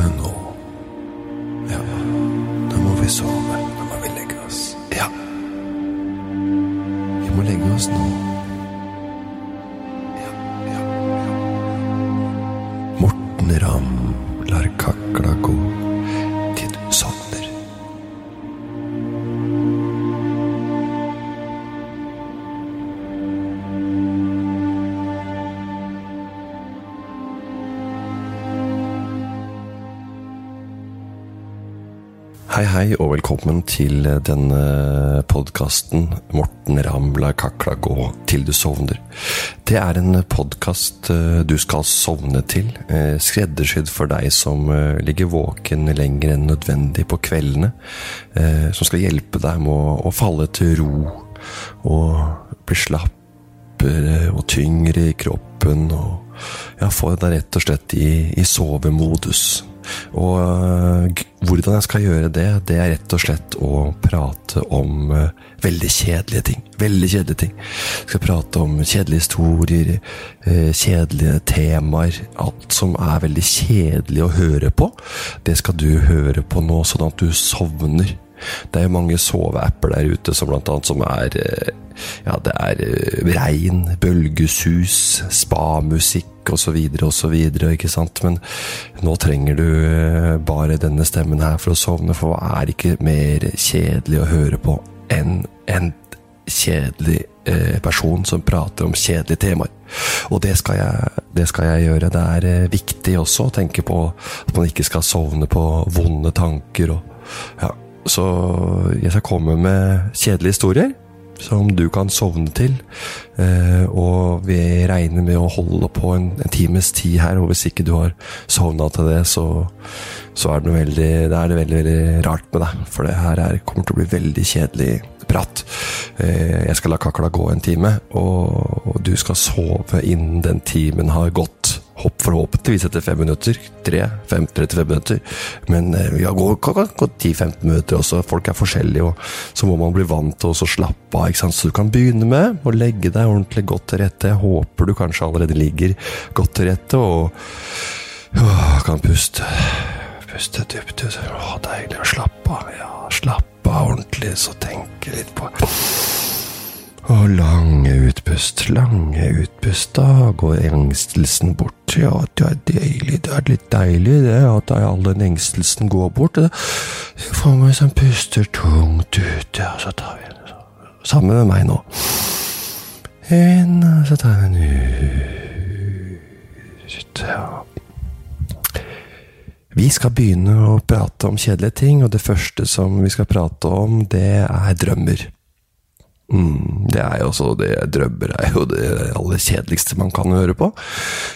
sove nå. Ja, da må vi sove. Da må vi legge oss. Ja. Vi må legge oss nå. Og velkommen til denne podkasten 'Morten Ramla kakla gå til du sovner'. Det er en podkast du skal sovne til, eh, skreddersydd for deg som eh, ligger våken lenger enn nødvendig på kveldene. eh, Som skal hjelpe deg med å falle til ro og bli slappere og tyngre i kroppen. og ja, Få deg rett og slett i, i sovemodus. Og øh, hvordan jeg skal gjøre det, det er rett og slett å prate om øh, veldig kjedelige ting. Veldig kjedelige ting. Jeg skal prate om kjedelige historier, øh, kjedelige temaer. Alt som er veldig kjedelig å høre på, det skal du høre på nå, sånn at du sovner. Det er jo mange soveapper der ute som blant annet som er Ja, det er øh, regn, bølgesus, spamusikk osv. osv. Ikke sant? Men nå trenger du øh, bare denne stemmen her for å sovne, for hva er ikke mer kjedelig å høre på enn en kjedelig eh, person som prater om kjedelige temaer. Og det skal, jeg, det skal jeg gjøre. Det er eh, viktig også å tenke på at man ikke skal sovne på vonde tanker. Og, ja. Så jeg skal komme med kjedelige historier som du kan sovne til. Eh, og vi regner med å holde på en, en times tid her, og hvis ikke du har sovna til det, så, så er det, noe veldig, det er det veldig, veldig rart med deg. For det her er, kommer til å bli veldig kjedelig prat. Eh, jeg skal la kakla gå en time, og, og du skal sove innen den timen har gått. Hopp forhåpentligvis etter fem minutter. Tre, fem, 35 minutter. Men eh, ja, gå, kan gå, gå 10-15 minutter også. Folk er forskjellige, og så må man bli vant til å slappe av. Så du kan begynne med å legge deg ordentlig godt til rette. Jeg håper du kanskje allerede ligger godt til rette og åh, kan puste. Puste dypt ut. Deilig å slappe av. Ja, slappe av ordentlig, så tenke litt på og lange utpust, lange utpust, da går engstelsen bort. Ja, det er deilig, det er litt deilig det, at all den engstelsen går bort. Det får meg som puster tungt ut, ja, så tar vi en Samme med meg nå. Inn, og så tar vi en ut, ja. Vi skal begynne å prate om kjedelige ting, og det første som vi skal prate om, det er drømmer. Mm, det er jo også det Drømmer er jo det aller kjedeligste man kan høre på.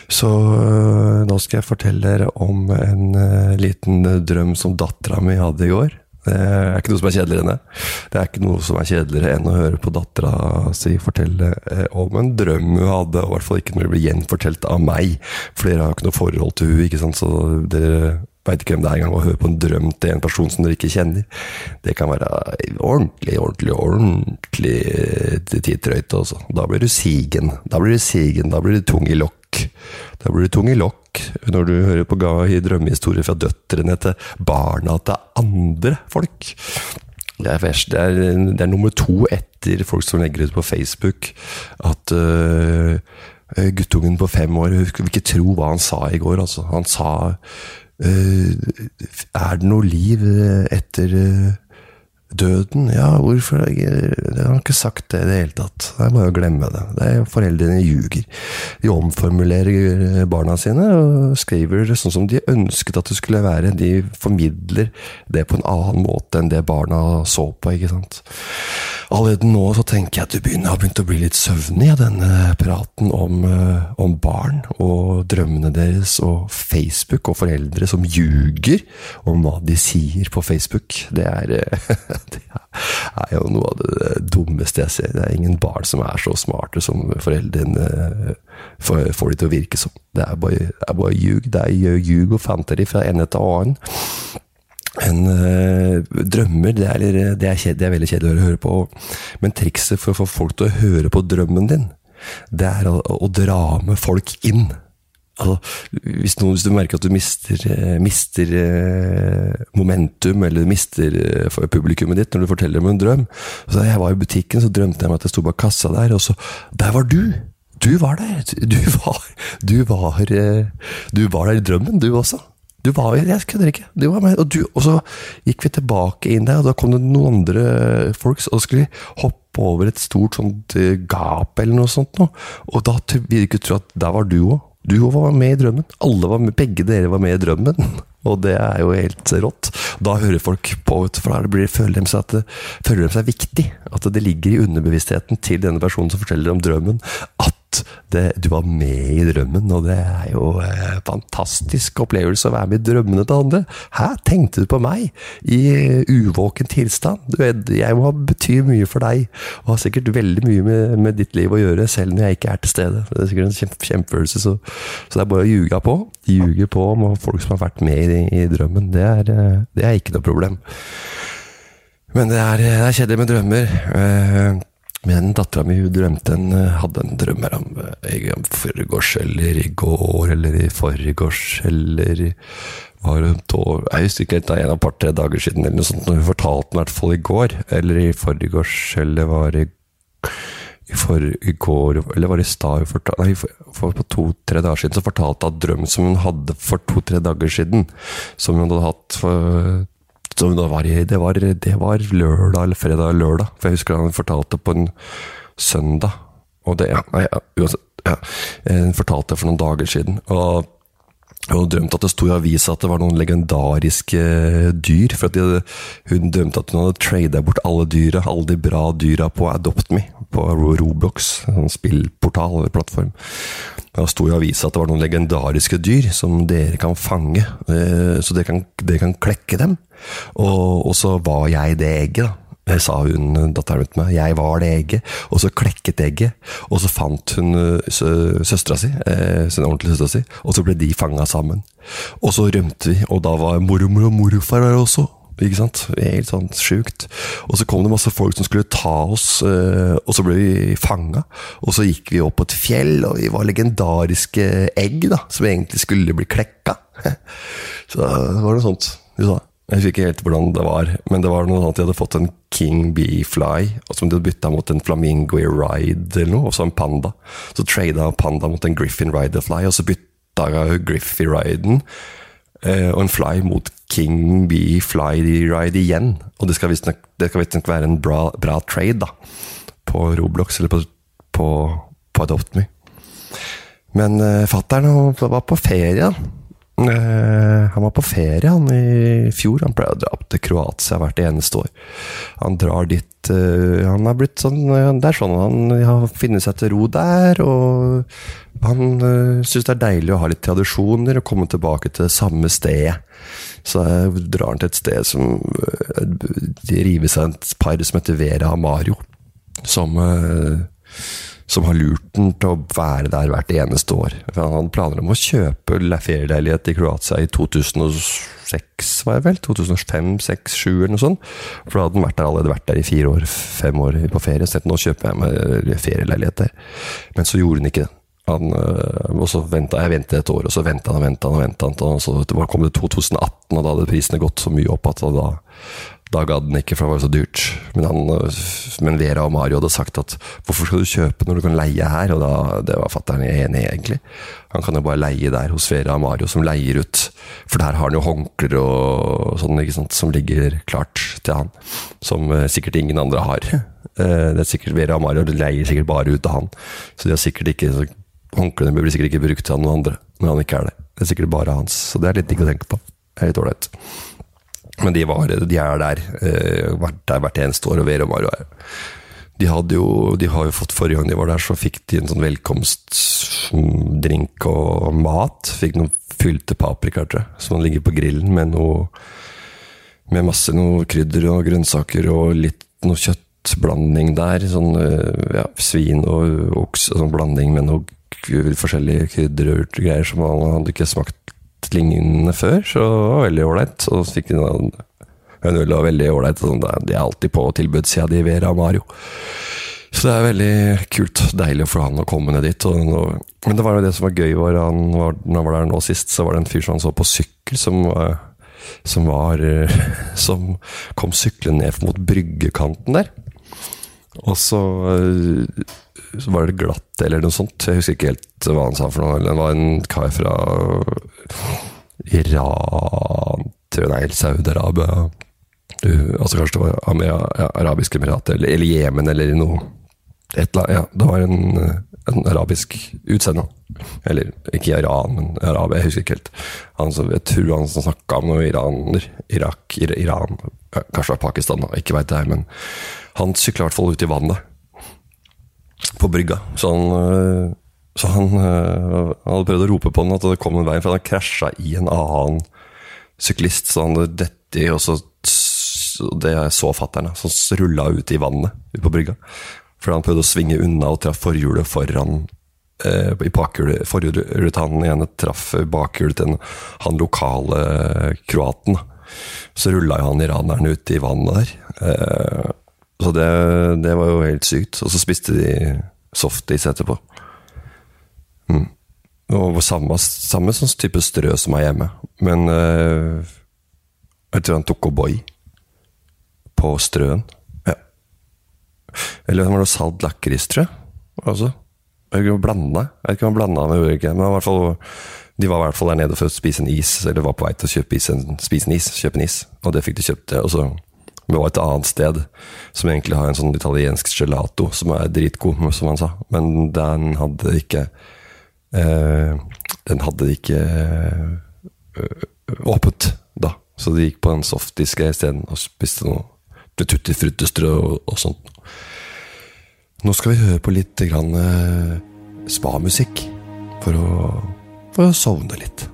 Så øh, nå skal jeg fortelle dere om en øh, liten øh, drøm som dattera mi hadde i går. Det er ikke noe som er kjedeligere enn det. Det er ikke noe som er kjedeligere enn å høre på dattera si fortelle eh, om en drøm hun hadde, og i hvert fall ikke når det blir gjenfortalt av meg. For dere har jo ikke noe forhold til hun, ikke sant? så dere veit ikke hvem det er engang å høre på en drøm til en person som dere ikke kjenner. Det kan være ordentlig, ordentlig, ordentlig eh, tidtrøyt. Altså. Da blir du sigen. Da blir du sigen, da blir du tung i lokk. Da blir du tung i lokk når du hører på i drømmehistorier fra døtrene til barna til andre folk. Det er, verst. Det, er, det er nummer to etter folk som legger ut på Facebook at uh, guttungen på fem år Hun vil ikke tro hva han sa i går. Altså. Han sa Er det noe liv øh, etter øh, døden? Ja, hvorfor? Jeg har ikke sagt det i det hele tatt. Det er bare å glemme det. det er Foreldrene ljuger. De omformulerer barna sine og skriver det sånn som de ønsket at det skulle være. De formidler det på en annen måte enn det barna så på. ikke sant? Allerede nå så tenker jeg at du begynner, har begynt å bli litt søvnig av denne praten om, eh, om barn og drømmene deres og Facebook og foreldre som ljuger om hva de sier på Facebook. Det er, eh, det er jo noe av det dummeste jeg ser. Det er ingen barn som er så smarte som foreldrene eh, får, de til å virke som. Det er bare ljug. Det er ljug og fanteri fra ende til annen. En øh, drømmer, det er, det, er kjed, det er veldig kjedelig å høre på. Men trikset for å få folk til å høre på drømmen din, det er å, å dra med folk inn. Altså, hvis, noen, hvis, du merker at du mister, eh, mister eh, momentum, eller mister eh, publikummet ditt når du forteller om en drøm så Jeg var i butikken, så drømte jeg meg at jeg sto bak kassa der, og så Der var du! Du var der! Du var, du var, du var der i drømmen, du også. Du var Jeg kødder ikke. Du var med. Og, du, og, så gikk vi tilbake inn der, og da kom det noen andre folk og skulle hoppe over et stort sånt gap eller noe sånt. Noe. Og da ville du ikke tro at der var du òg. Du var med i drømmen. Alle var med, Begge dere var med i drømmen. Og det er jo helt rått. Da hører folk på, for da føler, de seg at det, føler de seg viktig. At det ligger i underbevisstheten til denne personen som forteller om drømmen, at det, du var med i drømmen, og det er jo en fantastisk opplevelse å være med i drømmene til andre. Hæ, tenkte du på meg i uvåken tilstand? Du jeg må bety mye for deg, og har sikkert veldig mye med, med, ditt liv å gjøre, selv når jeg ikke er til stede. Det er sikkert en kjempe, kjempefølelse, så, så, det er bare å ljuge på. Ljuge på om folk som har vært med i, i drømmen. Det er, det er, ikke noe problem. Men det er, det er kjedelig med drømmer. Men dattera mi drømte en, eh, hadde en drøm her om eh, forgårs eller i går eller i forgårs eller var hun to, Jeg husker ikke det er en av par-tre dager siden eller noe sånt. Hun fortalte den i hvert fall i går, eller i forgårs, eller var i, for, i går Eller var det i stad Nei, for, to-tre dager siden så fortalte hun drøm som hun hadde for to-tre dager siden. Som hun hadde hatt for det var, det, var, det var, lørdag eller fredag eller lørdag. For jeg husker han fortalte på en søndag. Og det, nei, uansett, ja, Han fortalte det for noen dager siden. Og og drømte at det sto i avisa at det var noen legendariske dyr. For de, hun drømte at hun hadde trada bort alle dyra, alle de bra dyra på Adopt Me, på Roblox, en spillportal eller plattform. Det sto i avisa at det var noen legendariske dyr som dere kan fange, eh, så dere kan, dere kan klekke dem. Og, og, så var jeg det egget, da. Det sa hun datteren min til meg. Jeg var det egget. Og så klekket egget. Og så fant hun eh, søstera si, eh, sin ordentlige søstera si, og så ble de fanga sammen. Og så rømte vi, og da var mormor og morfar der også. Ikke sant? Helt sånn sjukt. Og så kom det masse folk som skulle ta oss, eh, og så ble vi fanga. Og så gikk vi opp på et fjell, og vi var legendariske egg, da, som egentlig skulle bli klekka. Så det var noe sånt du sa. Jeg husker ikke helt hvordan det var, men det var noe sånn at de hadde fått en King Bee Fly, og som de hadde bytta mot en Flamingo Ride eller noe, og så en panda. Så trada panda mot en Griffin Rider Fly, og så bytta Griffy Riden eh, og en Fly mot King Bee Fly Ride igjen. Og det skal visstnok være en bra, bra, trade, da, på Roblox eller på, på, på Adopt Me. Men eh, fattern var på ferie, da. Uh, han var på ferie han i fjor. Han pleier å dra opp til Kroatia hvert eneste år. Han drar dit uh, Han er blitt sånn uh, Det er sånn han har funnet seg til ro der. Og han uh, syns det er deilig å ha litt tradisjoner og komme tilbake til samme stedet. Så drar han til et sted som De river seg et par som heter Vera Amario. Som som har lurt den til å være der hvert eneste år. Han hadde planer om å kjøpe ferieleilighet i Kroatia i 2006, var jeg vel? 2005, 2006, 2007 eller noe sånt. For da hadde han vært der allerede vært der i fire år, fem år på ferie. Så nå kjøper jeg meg ferieleilighet der. Men så gjorde han ikke det. Han, øh, og så ventet, Jeg ventet et år, og så venta han og venta han. Og ventet og så kom det 2018, og da hadde prisene gått så mye opp at da da gadd han ikke, for det var jo så dyrt. Men, han, men, Vera og Mario hadde sagt at hvorfor skal du kjøpe når du kan leie her? Og da, det var fatter'n enig i, egentlig. Han kan jo bare leie der hos Vera og Mario, som leier ut. For der har han jo håndklær og sånn, ikke sant, som ligger klart til han. Som eh, sikkert ingen andre har. Eh, det er sikkert Vera og Mario leier sikkert bare ut til han. Så de har sikkert ikke Håndklærne blir sikkert ikke brukt til noen andre når han ikke er det. Det er sikkert bare hans. Så det er litt digg å tenke på. Det er litt ålreit. Men de, var, de er der. Uh, vært der hvert eneste år, og Vero Mario er de, hadde jo, de har jo fått Forrige gang de var der, så fikk de en sånn velkomstdrink og mat. Fikk noen fylte paprikaer, tror jeg, som ligger på grillen med noe Med masse noe krydder og grønnsaker og litt noe kjøttblanding der. Sånn ja, svin og okse, sånn blanding med noe forskjellige krydder og greier som man hadde ikke smakt lignende før, så det var veldig ålreit. Og så fikk de en øl var veldig ålreit. Sånn, de er alltid på tilbudssida di, Vera Mario. Så det er veldig kult. Deilig for han å komme ned dit. Og, men det var jo det som var gøy, var han var, når han var der nå sist, så var det en fyr som han så på sykkel, som, som var Som kom syklende ned mot bryggekanten der. Og så, så, var det glatt, eller noe sånt. Jeg husker ikke helt hva han sa for noe. Det var en kar fra Iran, nei, Saudi-Arabia. Altså kanskje det var ja, Arabiske Emirater, eller, eller Jemen, eller noe et eller annet, ja, Det var en, en arabisk utseende. Eller ikke Iran, men Arabia. Jeg husker ikke helt. Han, jeg tror han snakka om noe iraner. Irak, Iran Kanskje det var Pakistan, da. ikke veit jeg. Men han sykla i hvert fall ut i vannet. På brygga. Så han, øh, så han, han hadde prøvd å rope på den at det kom en vei, for han krasja i en annen syklist. Så han hadde dett i, og så det så fatter'n, som rulla ut i vannet ut på brygga. Fordi han prøvde å svinge unna og traff forhjulet foran eh, i bakhjulet. Forhjulet han ene traff bakhjulet til han lokale kroaten. Så rulla jo han iraneren ut i vannet der. Eh, så det, det, var jo helt sykt. Og så spiste de softis etterpå. Mm. Og samme, samme sånn type strø som er hjemme. Men eh, jeg tror han tok O'boy på strøen. Ja. Eller var det salt lakris, tror jeg. Altså. Jeg vet ikke om han blanda med ulike, men hvert fall, de var i hvert fall der nede for å spise en is, eller var på vei til å kjøpe is, spise en is, kjøpe en is. Og det fikk de kjøpt. Og så det var et annet sted som egentlig har en sånn italiensk gelato, som er dritgod, som han sa. Men den hadde ikke eh, Den hadde ikke eh, åpent da. Så de gikk på en softdisk isteden og spiste noe tutti fruttestrø og, og sånt. Nå skal vi høre på litt grann eh, spamusikk for å, for å sovne litt.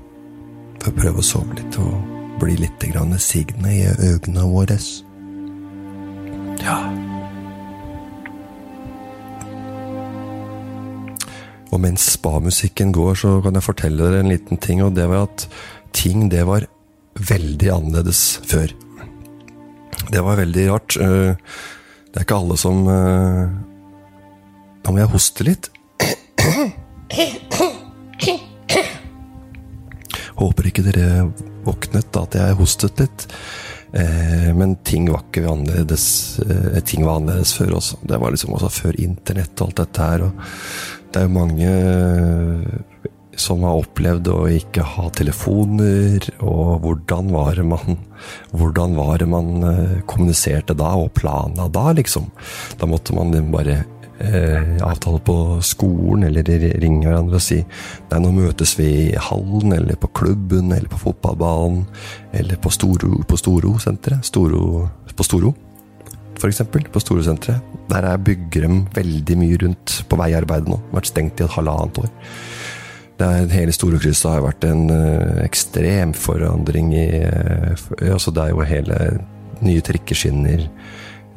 For å prøve å sove litt og bli litt grann signe i øynene våre. Ja. Og mens spamusikken går, så kan jeg fortelle dere en liten ting, og det var at ting det var veldig annerledes før. Det var veldig rart. Eh, det er ikke alle som Nå Da må jeg hoste litt. Håper ikke dere våknet at jeg hostet litt. Eh, men ting var ikke annerledes Ting var annerledes før også. Det var liksom også før internett og alt dette her. Og det er jo mange som har opplevd å ikke ha telefoner, og hvordan var det man, hvordan var det man eh, kommuniserte da, og plana da, liksom. Da måtte man bare eh, avtale på skolen, eller ringe hverandre og si nei, nå møtes vi i hallen, eller på klubben, eller på fotballbanen, eller på Storo-senteret. Storo, på Storo, for eksempel. På Storo-senteret. Der er Byggrem veldig mye rundt på veiarbeidet nå. Vært stengt i et halvannet år. Er, hele Storekrysset har vært en uh, ekstrem forandring i uh, altså Det er jo hele nye trikkeskinner,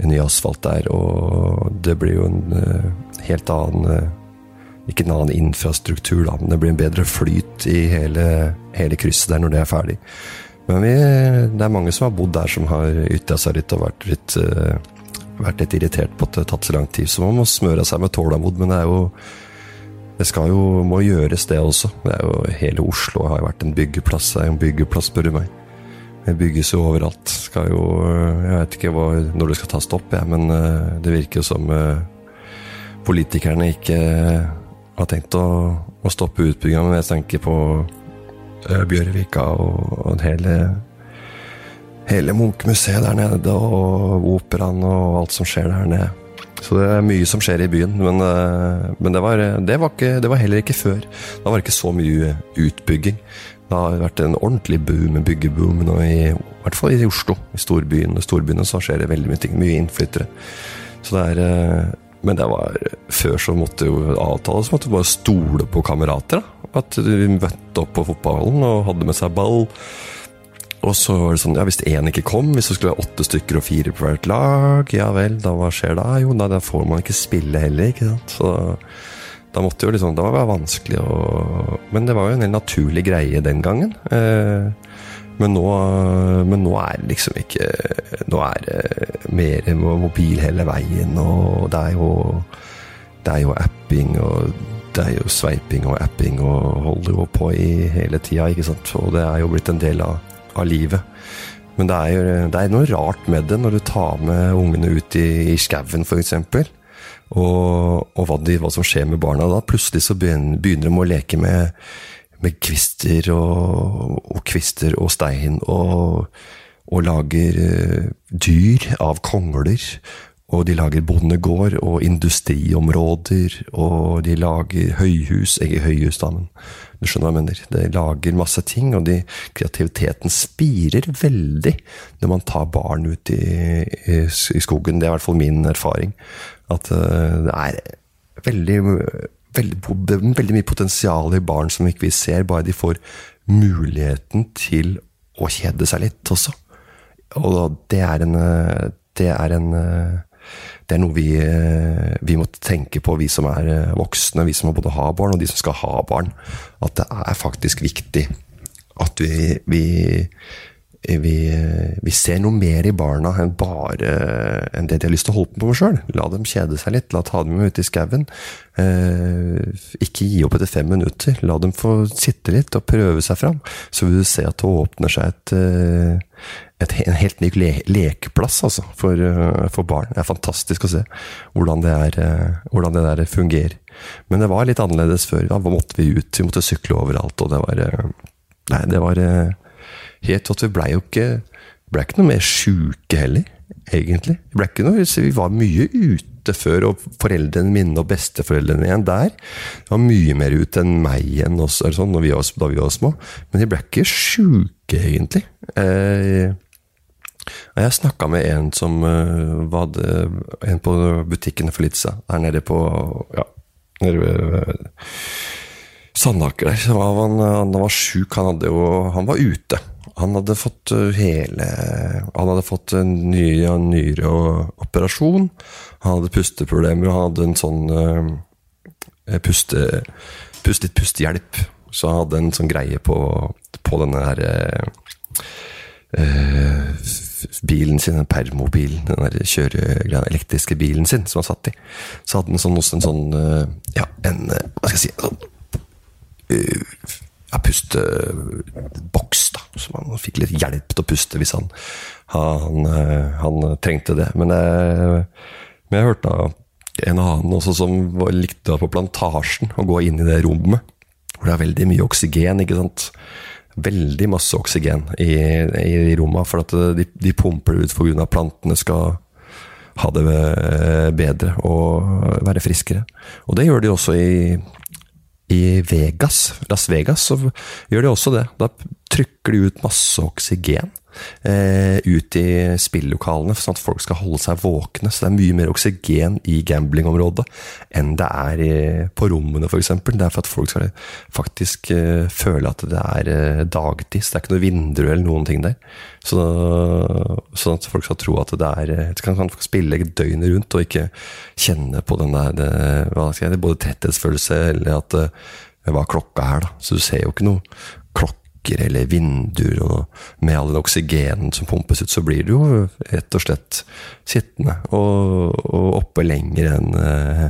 ny asfalt der, og det blir jo en uh, helt annen Ikke en annen infrastruktur, da, men det blir en bedre flyt i hele, hele krysset der når det er ferdig. Men vi, det er mange som har bodd der, som har ytra seg litt og vært litt, vært litt irritert på at det har tatt så lang tid. Så man må smøre seg med tålmodighet, men det er jo det skal jo, må gjøres, det også. Det er jo, hele Oslo har jo vært en byggeplass. Det er en byggeplass, spør du meg. Det bygges jo overalt. Skal jo, jeg vet ikke hva, når det skal ta stopp, jeg, men eh, det virker jo som eh, politikerne ikke har tenkt å, å stoppe utbygginga. Jeg tenker på eh, Bjørvika og, og hele hele Munch-museet der nede, og operaen og alt som skjer der nede. Så det er mye som skjer i byen. Men, eh, men det, var, det, var ikke, det, var, heller ikke før. Da var det ikke så mye utbygging. Det har vært en ordentlig boom, en byggeboom nå i, i hvert fall i Oslo. I storbyen. I storbyene så skjer det veldig mye ting. Mye innflyttere. Så det er eh, men det var, før så måtte jo avtale, så måtte du bare stole på kamerater. At vi møtte opp på fotballen og hadde med seg ball. Og så var det sånn, ja, hvis én ikke kom, hvis det skulle være åtte stykker og fire på hvert lag, ja vel, da hva skjer da? Jo, nei, da får man ikke spille heller, ikke sant. Så da måtte jo liksom, det var vanskelig å Men det var jo en helt naturlig greie den gangen. Eh, Men nå, men nå er det liksom ikke Nå er det mer mobil hele veien, og det er jo Det er jo apping, og det er jo sveiping og apping og holder jo på i hele tida, ikke sant. Og det er jo blitt en del av, av livet. Men det er jo det er noe rart med det når du tar med ungene ut i, i skauen, f.eks. Og, og hva, de, hva, som skjer med barna da. Plutselig så begynner, de å leke med med kvister og, og kvister og stein, og, og lager uh, dyr av kongler. Og de lager bondegård og industriområder, og de lager høyhus Ikke høyhus, da, men du skjønner hva jeg mener. De lager masse ting, og de, kreativiteten spirer veldig når man tar barn ut i, i, i skogen. Det er i hvert fall min erfaring. At uh, det er veldig veldig, veldig mye potensial i barn som ikke vi ser, bare de får muligheten til å kjede seg litt også. Og det er en Det er, en, det er noe vi, vi må tenke på, vi som er voksne, vi som både har barn, og de som skal ha barn. At det er faktisk viktig at vi, vi vi, vi, ser noe mer i barna enn bare enn det de har lyst til å holde på med sjøl. La dem kjede seg litt, la ta dem ut i skauen. Eh, ikke gi opp etter fem minutter. La dem få sitte litt og prøve seg fram. Så vil du se at det åpner seg et, eh, et en helt ny le lekeplass altså, for, eh, for, barn. Det er fantastisk å se hvordan det, er, eh, hvordan det der fungerer. Men det var litt annerledes før. Da måtte vi ut, vi måtte sykle overalt, og det var Nei, det var helt at vi blei jo ikke ble ikke noe mer sjuke heller, egentlig. Vi, ble ikke noe, vi var mye ute før, og foreldrene mine og besteforeldrene igjen der var mye mer ute enn meg igjen også, sånn, vi var, da vi var små. Men de ble ikke sjuke, egentlig. Eh, jeg snakka med en som uh, var det, en på butikken for litt siden, her nede på ja, nede ved Sandaker der. Han, han, var sjuk, han, han var ute. Han hadde fått eh, hele Han hadde fått en ny nyreoperasjon. Han hadde pusteproblemer, og han hadde en sånn uh, puste, pust, litt pustehjelp. Så han hadde en sånn greie på, på denne her uh, bilen sin, den permobilen, den der kjøregreia, elektriske bilen sin, som han satt i. Så hadde han sånn, også en sånn Ja, en Hva skal jeg si sånn, ja, pusteboks, da. Så man fikk litt hjelp til å puste hvis han, han, eh, han trengte det. Men jeg, men jeg hørte en annen også som likte på Plantasjen å gå inn i det rommet. Hvor det er veldig mye oksygen, ikke sant. Veldig masse oksygen i, i rommene, for at de, de pumper det ut pga. plantene skal ha det bedre og være friskere. Og det gjør de også i i Vegas, Las Vegas, så gjør de også det. Da trykker de ut masse oksygen ut i spillokalene, sånn at folk skal holde seg våkne. Så det er mye mer oksygen i gamblingområdet enn det er på rommene, f.eks. Det er for at folk skal faktisk eh, føle at det er eh, dagtid. Så det er ikke noe vindu eller noen ting der. Så, sånn at folk skal tro at det er eh, kan, kan spille døgnet rundt og ikke kjenne på den der det, hva skal jeg, både tretthetsfølelse eller at det hva klokka her, da? Så du ser jo ikke noe klokka eller vinduer, og med all den oksygenen som pumpes ut, så blir du jo rett og slett sittende og, og oppe lenger enn eh,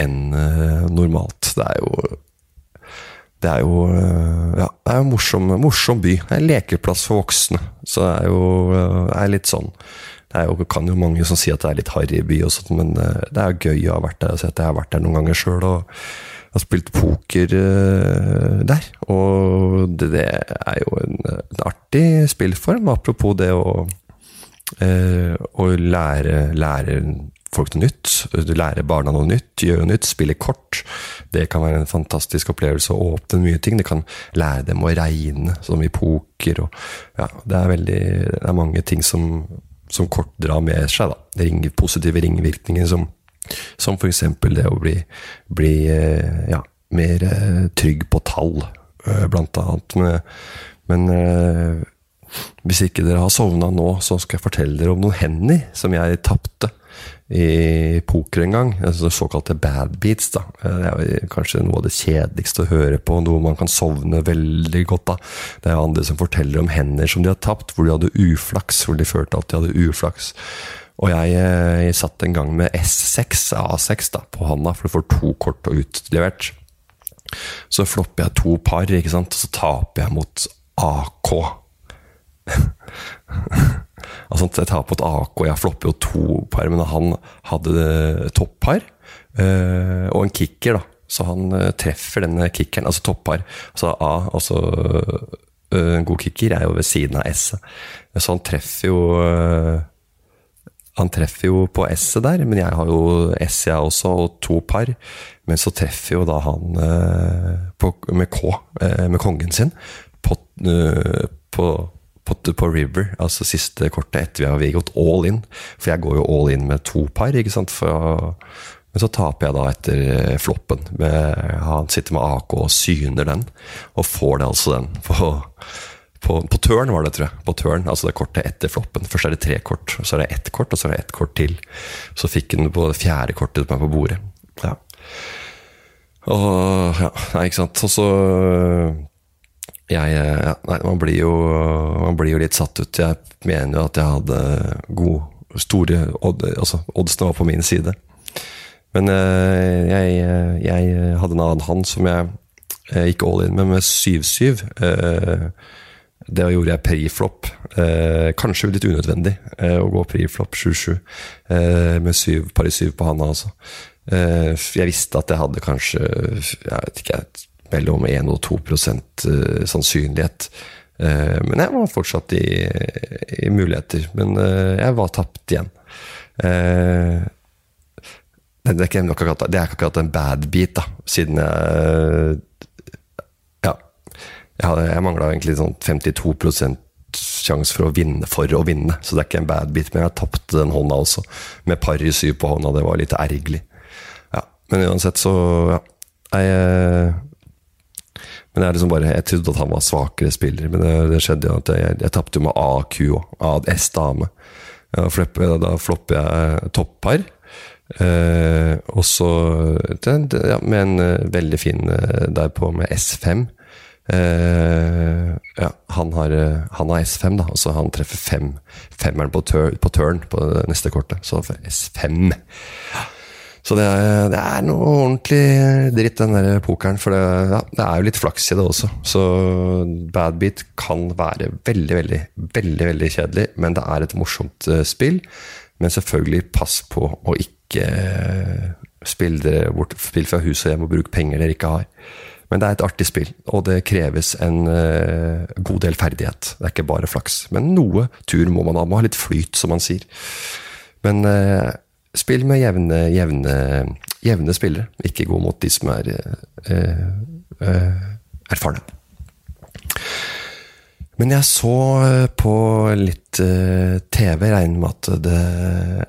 en eh, normalt. Det er jo det er jo eh, ja, det er en morsom, morsom by. Det er en lekeplass for voksne. Så det er jo det er litt sånn Det er jo, kan jo mange som si at det er litt harry by, og sånt, men det er gøy å ha vært der. Jeg har vært der noen ganger sjøl. Og har spilt poker uh, der. Og det, det, er jo en, en, artig spillform, apropos det å, uh, å lære, lære, folk noe nytt. Lære barna noe nytt, gjøre noe nytt, spille kort. Det kan være en fantastisk opplevelse å åpne mye ting. Det kan lære dem å regne, som i poker. Og, ja, det, er veldig, det er mange ting som, som kort drar med seg. Da. Ring, positive ringvirkninger som som f.eks. det å bli, bli eh, ja, mer eh, trygg på tall, eh, blant annet. Men, men hvis ikke dere har sovna nå, så skal jeg fortelle dere om noen hender som jeg tapte i poker en gang. Altså såkalte bad beats. da. Det er kanskje noe av det kjedeligste å høre på, noe man kan sovne veldig godt av. Det er andre som forteller om hender som de har tapt, hvor de hadde uflaks, hvor de følte at de hadde uflaks. Og jeg, jeg eh, satt en gang med S6, A6 da, på handa, for du får to kort og utlevert. Så flopper jeg to par, ikke sant? og så taper jeg mot AK. altså, jeg taper mot AK, jeg flopper jo to par, men han hadde toppar øh, og en kicker, da. Så han treffer denne kickeren, altså toppar. Altså A, altså en god kicker er jo ved siden av S. Så han treffer jo han treffer jo på S-et der, men jeg har jo S, jeg også, og to par. Men så treffer jo da han eh, på, med K, eh, med kongen sin, på, eh, på, på, River, altså siste kortet etter vi har gått all in. For jeg går jo all in med to par, ikke sant. For, men så taper jeg da etter floppen. Med, han sitter med AK og syner den, og får det altså den på på, på turn var det, tror jeg. På turn, altså det kortet etter floppen. Først er det tre kort, så er det ett kort, og så er det ett kort til. Så fikk han på det fjerde kortet som er på bordet. Ja. Og ja, nei, ikke sant. Og så jeg, ja, nei, man blir, jo, man blir jo litt satt ut. Jeg mener jo at jeg hadde god Store odd, altså Oddsene var på min side. Men eh, jeg, jeg, hadde en annen hand som jeg gikk all in med, med 7-7. Det gjorde jeg priflopp. Eh, kanskje litt unødvendig eh, å gå priflopp 7-7 eh, med syv, par i syv på handa, altså. Eh, jeg visste at jeg hadde kanskje jeg vet ikke, mellom 1 og 2 eh, sannsynlighet. Eh, men jeg var fortsatt i, i muligheter. Men jeg var tapt igjen. Det er ikke akkurat en bad beat, da, siden jeg jeg, jeg mangla egentlig sånn 52 sjanse for å vinne for å vinne. Så det er ikke en bad bit, men jeg tapte den hånda også. Med par i syv på hånda. Det var litt ergerlig. Ja, men uansett, så ja. Jeg, eh, men jeg, liksom bare, jeg trodde at han var svakere spiller, men det, det skjedde jo at jeg, jeg tapte med AQ òg. S dame. Ja, da flopper jeg toppar. Eh, og så ja, med en uh, veldig fin uh, derpå med S5. Uh, ja, han har, eh, han har, S5, da. Altså han treffer fem, femmeren på, tør, på turn på det neste kortet. Så S5. Så det er, det er, noe ordentlig dritt, den der pokeren. For det, ja, det, er jo litt flaks i det også. Så bad beat kan være veldig, veldig, veldig veldig kjedelig. Men det er et morsomt uh, spill. Men selvfølgelig, pass på å ikke spille, bort, spille fra hus og hjem og bruke penger dere ikke har. Men det er et artig spill, og det kreves en uh, god del ferdighet. Det er ikke bare flaks. Men noe tur må man ha. Må ha litt flyt, som man sier. Men uh, spill med jevne, jevne, jevne, spillere. Ikke gå mot de som er uh, erfarne. Men jeg så eh, på litt uh, TV, regner med at det,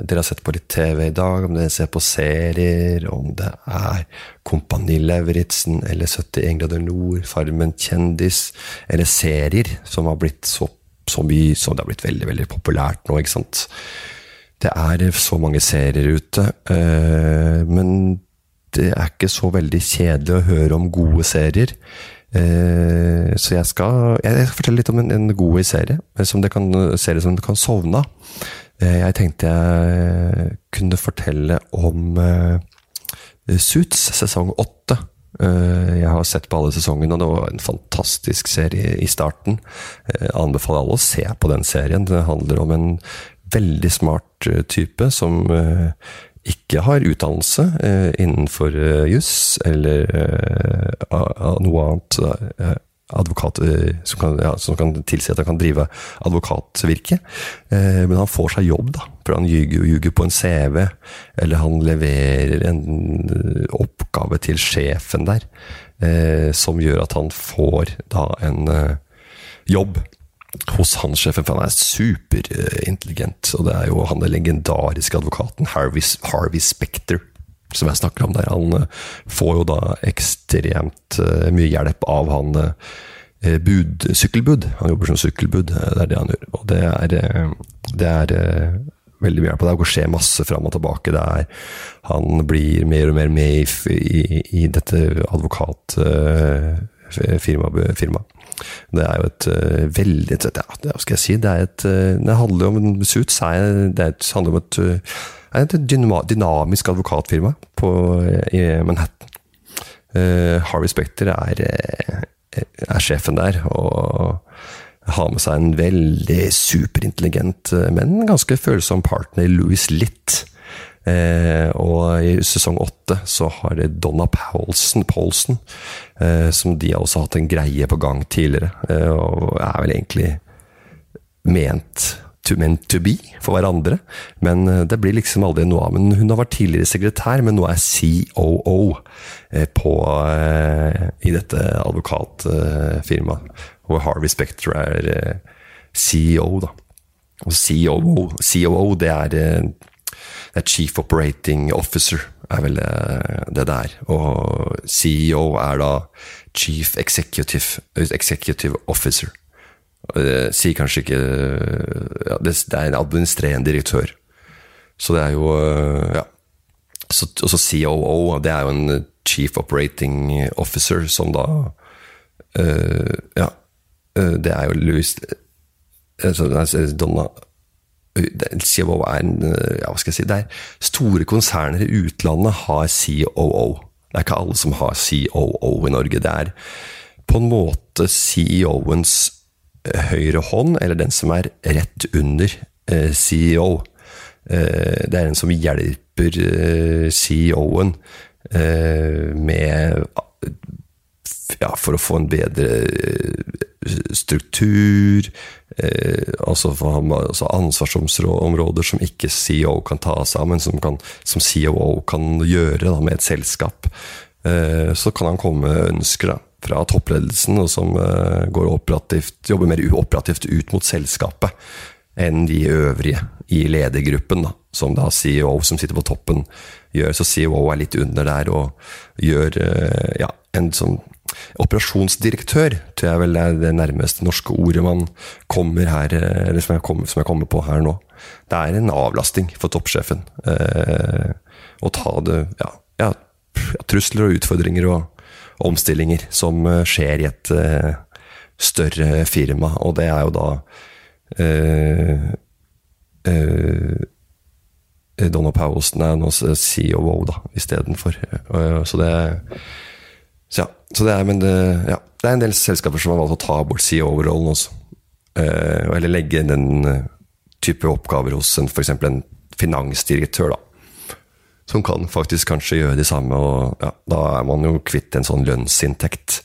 dere har sett på litt TV i dag. Om dere ser på serier, om det er Kompani Lauritzen eller 71 grader nord, Farmen kjendis, eller serier som har blitt så, så mye som det har blitt veldig, veldig populært nå, ikke sant. Det er så mange serier ute, uh, men det er ikke så veldig kjedelig å høre om gode serier. Eh, så jeg skal, jeg skal, fortelle litt om en, en god serie, eh, som det kan, serie som du kan sovne av. Eh, jeg tenkte jeg kunne fortelle om Suits sesong åtte. Jeg har sett på alle sesongene, og det var en fantastisk serie i starten. Jeg anbefaler alle å se på den serien. Det handler om en veldig smart type som ikke har utdannelse eh, innenfor eh, juss eller eh, noe annet eh, advokat eh, som kan, ja, som kan, tilsi at han kan drive advokatvirke. Eh, men han får seg jobb, da. For han ljuger, ljuger på en CV. Eller han leverer en oppgave til sjefen der, som gjør at han får da en jobb hos han sjefen, for han er superintelligent. Og det er jo han den legendariske advokaten Harvey, Harvey Specter som jeg snakker om der. Han uh, får jo da ekstremt uh, mye hjelp av han uh, bud, sykkelbud. Han jobber som sykkelbud, det er det han gjør. Og det er, det er veldig mye på det. Det skjer masse fram og tilbake. Er, han blir mer og mer med i, i, i dette advokatfirmaet. Det er jo et uh, veldig ja, Hva skal jeg si? Det, et, uh, det handler om Suits er, det, et, handler om et, uh, et dynamisk advokatfirma på, i Manhattan. Harvey Specter er, er sjefen der, og har med seg en veldig superintelligent, men ganske følsom partner, Louis Litt. Eh, og i sesong åtte så har Donna Paulsen, Paulsen eh, som de har også hatt en greie på gang tidligere. Eh, og er vel egentlig ment to, meant to be for hverandre. Men eh, det blir liksom aldri noe av. Men hun har vært tidligere sekretær, men nå er COO eh, på, eh, i dette advokatfirmaet. Og Harvey Spector er CEO, da. Og COO, COO det er Chief Operating Officer, er vel eh, det det er. Og CEO er da Chief Executive, executive Officer. Det sier kanskje ikke ja, det, er en administrerende direktør. Så det er jo eh, Ja. Så, også COO, det er jo en Chief Operating Officer, som da uh, Ja. det er jo Louis altså, Donna COO er en, eh, ja, hva skal jeg si, det er Store konserner i utlandet har COO. Det er ikke alle som har COO i Norge. Det er på en måte CEO-ens eh, høyre hånd, eller den som er rett under eh, CEO. Det er den som hjelper CEO-en med ja, For å få en bedre struktur, eh, altså, altså ansvarsområder som ikke CEO kan ta seg av, men som, kan, som COO kan gjøre da, med et selskap. Eh, så kan han komme med ønsker da, fra toppledelsen, og som eh, jobber mer operativt ut mot selskapet enn de øvrige i ledergruppen, da, som da CEO som sitter på toppen gjør. Så CEO er litt under der og gjør eh, ja, en sånn Operasjonsdirektør tror jeg vel er det nærmeste norske ordet man kommer her, eller som jeg kommer, som jeg kommer på her nå. Det er en avlasting for toppsjefen. Eh, å ta det ja, ja, trusler og utfordringer og omstillinger som eh, skjer i et eh, større firma, og det er jo da eh, eh, Donna Powelson er nå COO, da, istedenfor. Så det så ja, så det er, men det, ja, det er en del selskaper som har valgt å ta bort CEO-rollen også. Eh, eller legge den eh, type oppgaver hos f.eks. en finansdirektør, da. Som kan faktisk kanskje gjøre de samme, og ja, da er man jo kvitt en sånn lønnsinntekt.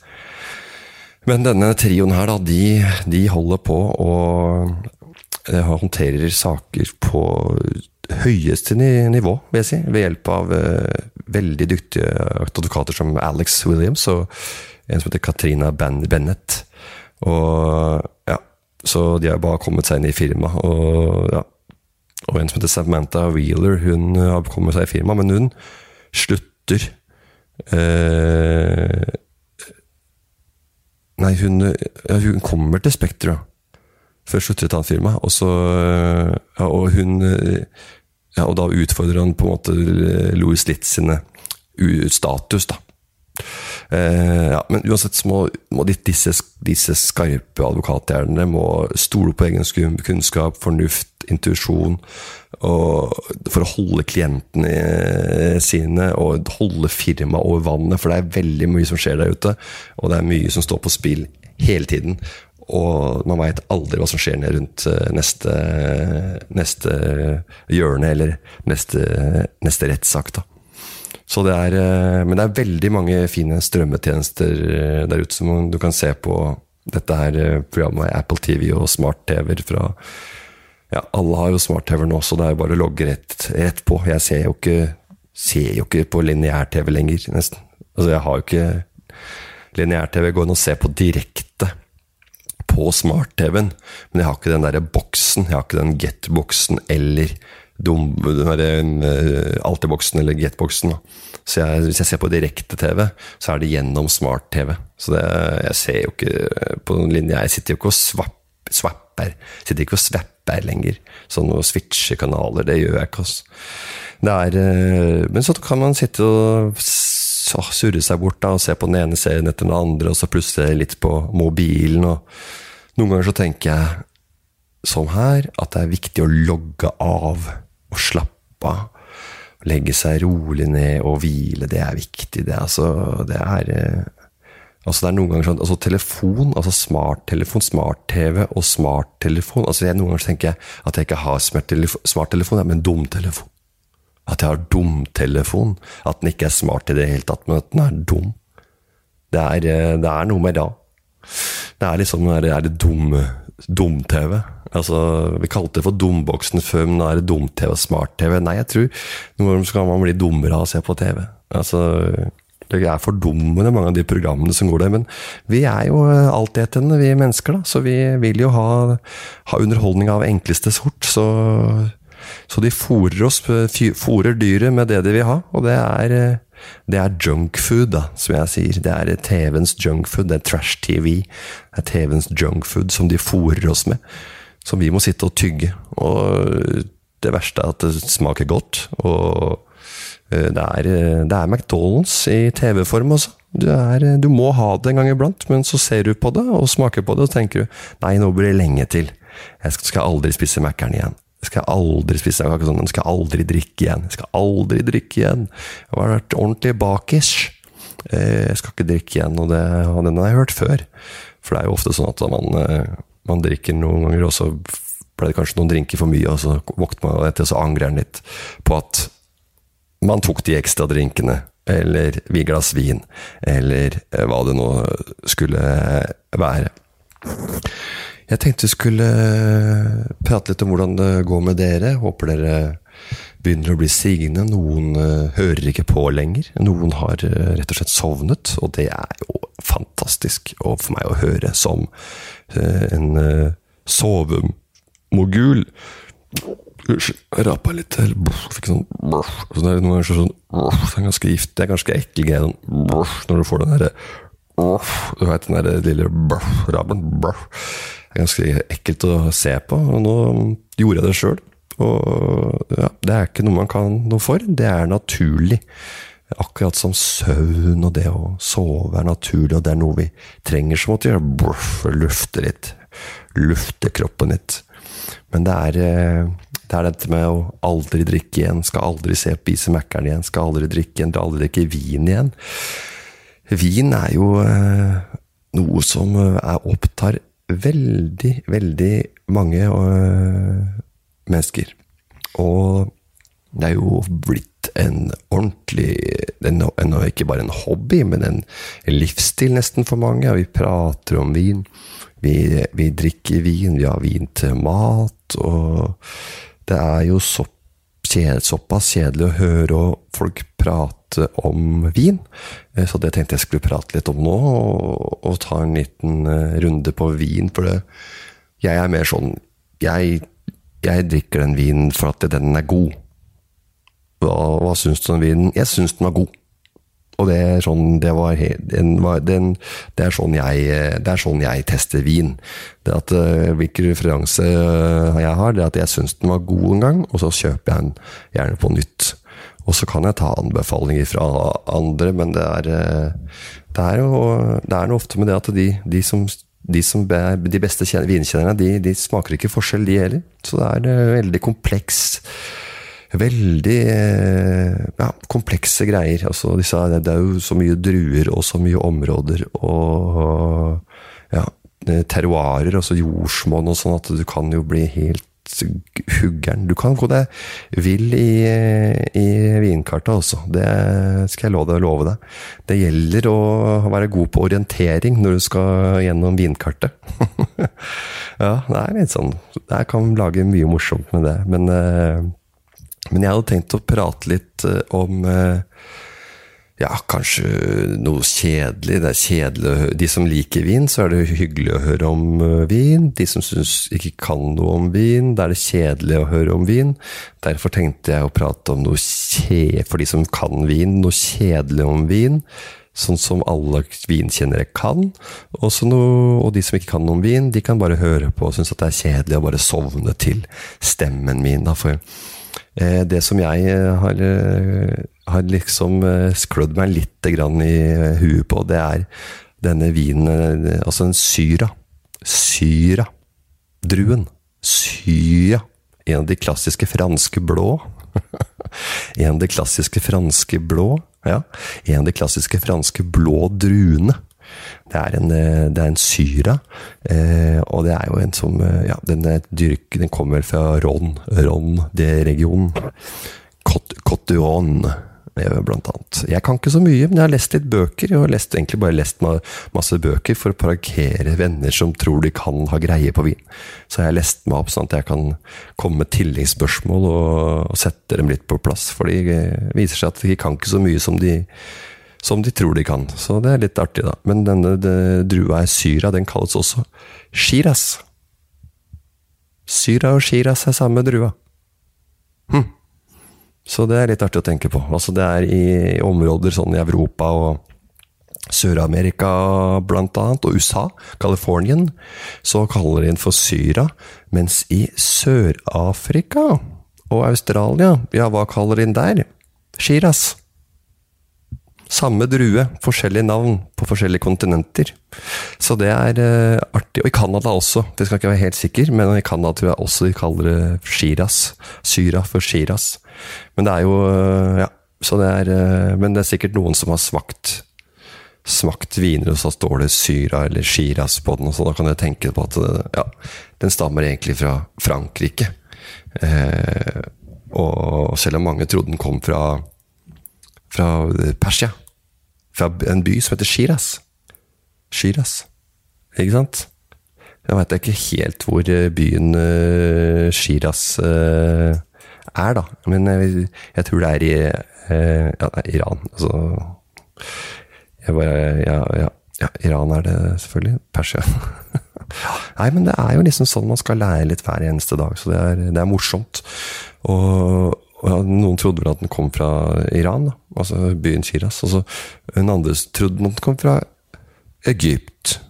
Men denne trioen her, da, de, de holder på og eh, håndterer saker på høyeste nivå, vil jeg si, ved hjelp av eh, veldig dyktige advokater som Alex Williams og en som heter Katrina Bennett. Og ja, Så de har bare kommet seg inn i firmaet. Og, ja. og en som heter Samantha Wheeler, hun har kommet seg i firmaet, men hun slutter eh, Nei, hun, ja, hun kommer til Spektra. før slutter et annet firma. Og, så, ja, og hun ja, og da utfordrer han på en måte Louis Litt sine status, da. Eh, ja, men uansett så må, må disse, disse, skarpe advokathjernene stole på egen kunnskap, fornuft, intuisjon, for å holde klientene sine og holde firmaet over vannet. For det er veldig mye som skjer der ute, og det er mye som står på spill hele tiden. Og man veit aldri hva som skjer ned rundt eh, neste, neste hjørne, eller neste, neste rettssak. da. Så det er, eh, men det er veldig mange fine strømmetjenester eh, der ute som du kan se på dette her programmet Apple TV og smart-TV-er fra Ja, alle har jo smart-TV nå, så det er jo bare å logge rett, rett på. Jeg ser jo ikke, ser jo ikke på lineær-TV lenger, nesten. Altså, jeg har jo ikke Lineær-TV går an å se på direkte på smart-TV-en, men jeg har ikke den der boksen. Jeg har ikke den Get-boksen eller Altiboksen uh, Alltid-boksen eller Get-boksen. Så jeg, hvis jeg ser på direkte-TV, så er det gjennom smart-TV. Så det, jeg ser jo ikke på noen linje Jeg sitter jo ikke og swapper svapper. Sitter ikke og swapper lenger. Sånne switchekanaler, det gjør jeg ikke. Altså. Eh, men så kan man sitte og surre seg bort da, og se på den ene serien etter den andre, og så plutselig litt på mobilen. og Noen ganger så tenker jeg, som her, at det er viktig å logge av og slappe av. Legge seg rolig ned og hvile, det er viktig. Det, altså, det er eh, Altså det er noen ganger sånn, altså Telefon, altså smarttelefon, smart-TV og smarttelefon altså Noen ganger tenker jeg at jeg ikke har smarttelefon, men dumtelefon. At jeg har dumtelefon. At den ikke er smart i det hele tatt, men at den er dum. Det er, eh, det er noe med da. Det er liksom det er det dum-TV. Altså, Vi kalte det for dumboksen før, men da er det dum-TV og smart-TV. Nei, jeg tror noen ganger skal man bli dummere av å se på TV. Altså, det er fordummende, mange av de programmene som går der. Men vi er jo altetende, vi mennesker, da. Så vi vil jo ha, ha underholdning av enkleste sort. Så, så de fôrer oss, fôrer dyret med det de vil ha. Og det er, det er junkfood, da, som jeg sier. Det er TV-ens junkfood. Det er trash-TV. Det er TV-ens junkfood som de fôrer oss med. Som vi må sitte og tygge. Og det verste er at det smaker godt. og Eh, det er, eh, det er McDonald's i TV-form også. Er, eh, du, må ha det en gang iblant, men så ser du på det og smaker på det og tenker du nei, nå blir det lenge til. Jeg skal aldri spise Mækkern igjen. Jeg skal aldri spise sånn, jeg skal aldri drikke igjen. Jeg skal aldri drikke igjen. Jeg har vært ordentlig bakis. Jeg skal ikke drikke igjen, og, det, og den har jeg hørt før. For det er jo ofte sånn at man, man drikker noen ganger, og så ble det kanskje noen drinker for mye, og så våkner man etter, og så angrer man litt på at man tok de ekstra drinkene, eller vi glass vin, eller eh, hva det nå skulle være. Jeg tenkte vi skulle eh, prate litt om hvordan det går med dere. Håper dere begynner å bli sigende. Noen uh, hører ikke på lenger. Noen har uh, rett og slett sovnet, og det er jo fantastisk for meg å høre som en sovemogul. Rapa litt til. Fikk sånn så det er noen ganger sånn Det er ganske gift. Det er ganske ekkel greie når du får den derre Du veit den derre lille raben. Ganske ekkelt å se på. Og nå gjorde jeg det sjøl. Og ja, det er ikke noe man kan noe for. Det er naturlig. Akkurat som søvn og det å sove er naturlig, og det er noe vi trenger som å gjøre. bruff, Lufte litt. Lufte kroppen litt. Men det er eh, det er dette med å aldri drikke igjen, skal aldri se spise Mækkern igjen, skal aldri drikke igjen, aldri drikke vin igjen. Vin er jo eh, noe som eh, opptar veldig, veldig mange eh, mennesker. Og det er jo blitt en ordentlig en, en, Ikke bare en hobby, men en livsstil nesten for mange. Vi prater om vin. Vi, vi drikker vin, vi har vin til mat. og det er jo så, såpass kjedelig å høre folk prate om vin, eh, så det tenkte jeg skulle prate litt om nå, og, og ta en liten eh, runde på vin. For det, jeg er mer sånn jeg, jeg drikker den vinen for at den er god. Hva, hva syns du om vinen? Jeg syns den var god. Og det er sånn, det var, den, den, det er sånn, jeg, det er sånn jeg tester vin. Det at, hvilken referanse eh, jeg har, det er at jeg syns den var god en gang, og så kjøper jeg den gjerne på nytt. Og så kan jeg ta anbefalinger fra andre, men det er, eh, det er jo det er noe ofte med det at de, de som de, som de beste vinkjennerne, de, de, smaker ikke forskjell, de heller. Så det er veldig kompleks veldig eh, ja, komplekse greier. Altså, disse, det er jo så mye druer og så mye områder og ja, terroirer, altså jordsmonn og sånn, at du kan jo bli helt huggeren. Du kan gå deg vill i, i vinkartet også. Det skal jeg love, deg. Det gjelder å være god på orientering når du skal gjennom vinkartet. ja, det er litt sånn Jeg kan lage mye morsomt med det, men uh, men jeg hadde tenkt å prate litt eh, om eh, ja, kanskje noe kjedelig. Det er kjedelig De som liker vin, så er det hyggelig å høre om vin. De som syns ikke kan noe om vin, da er det kjedelig å høre om vin. Derfor tenkte jeg å prate om noe kje, for de som kan vin, noe kjedelig om vin. sånn som alle vinkjennere kan. Noe, og de som ikke kan noe om vin, de kan bare høre på og synes at det er kjedelig å bare sovne til stemmen min. Da. For det som jeg eh, har, eh, har liksom eh, sklødd meg litt i huet på, det er denne vinen, eh, altså en syra. Syra. Druen. Syra. En av de klassiske franske blå. en av de klassiske franske blå. Ja. En av de klassiske franske blå druene. Det er en, eh, det er en syra, eh, og det er jo en som Ja, den, dyrk, den kommer fra Ron, Ron, det regionen. Cotuon, blant annet. Jeg kan ikke så mye, men jeg har lest litt bøker. Jeg har lest, egentlig bare lest masse bøker for å parkere venner som tror de kan ha greie på vin. Så jeg har lest meg opp sånn at jeg kan komme med tilleggsspørsmål og, og sette dem litt på plass. For det viser seg at de kan ikke så mye som de, som de tror de kan. Så det er litt artig, da. Men denne det, drua er syra. Den kalles også shiras. Syra og shiras er samme drua. Hm. Så det er litt artig å tenke på. Altså det er i områder sånn i Europa og Sør-Amerika blant annet, og USA, Californien, så kaller de den for Syra. Mens i Sør-Afrika og Australia, ja, hva kaller de den der? Shiras. Samme drue, forskjellige navn på forskjellige kontinenter. Så det er uh, artig. Og i Canada også, det skal ikke være helt sikker, men i Canada tror jeg også de kaller det Shiras. Syra for Shiras. Men det er jo uh, Ja. Så det er, uh, men det er sikkert noen som har smakt smakt viner, og så står det Syra eller Shiraz på den, og så da kan jeg tenke på at ja, den stammer egentlig fra Frankrike. Og selv om mange trodde den kom fra, fra Persia. Fra en by som heter Shiraz. Shiraz. Ikke sant? Jeg veit ikke helt hvor byen uh, Shiraz er, da. Men jeg, jeg tror det er i eh, ja, Iran. Altså bare, ja, ja, ja, Iran er det selvfølgelig. Persia. Nei, men det er jo liksom sånn man skal lære litt hver eneste dag, så det er, det er morsomt. Og, og, noen trodde vel at den kom fra Iran, da. Altså byen Shiraz. Altså, hun andre trodde den kom fra Egypt.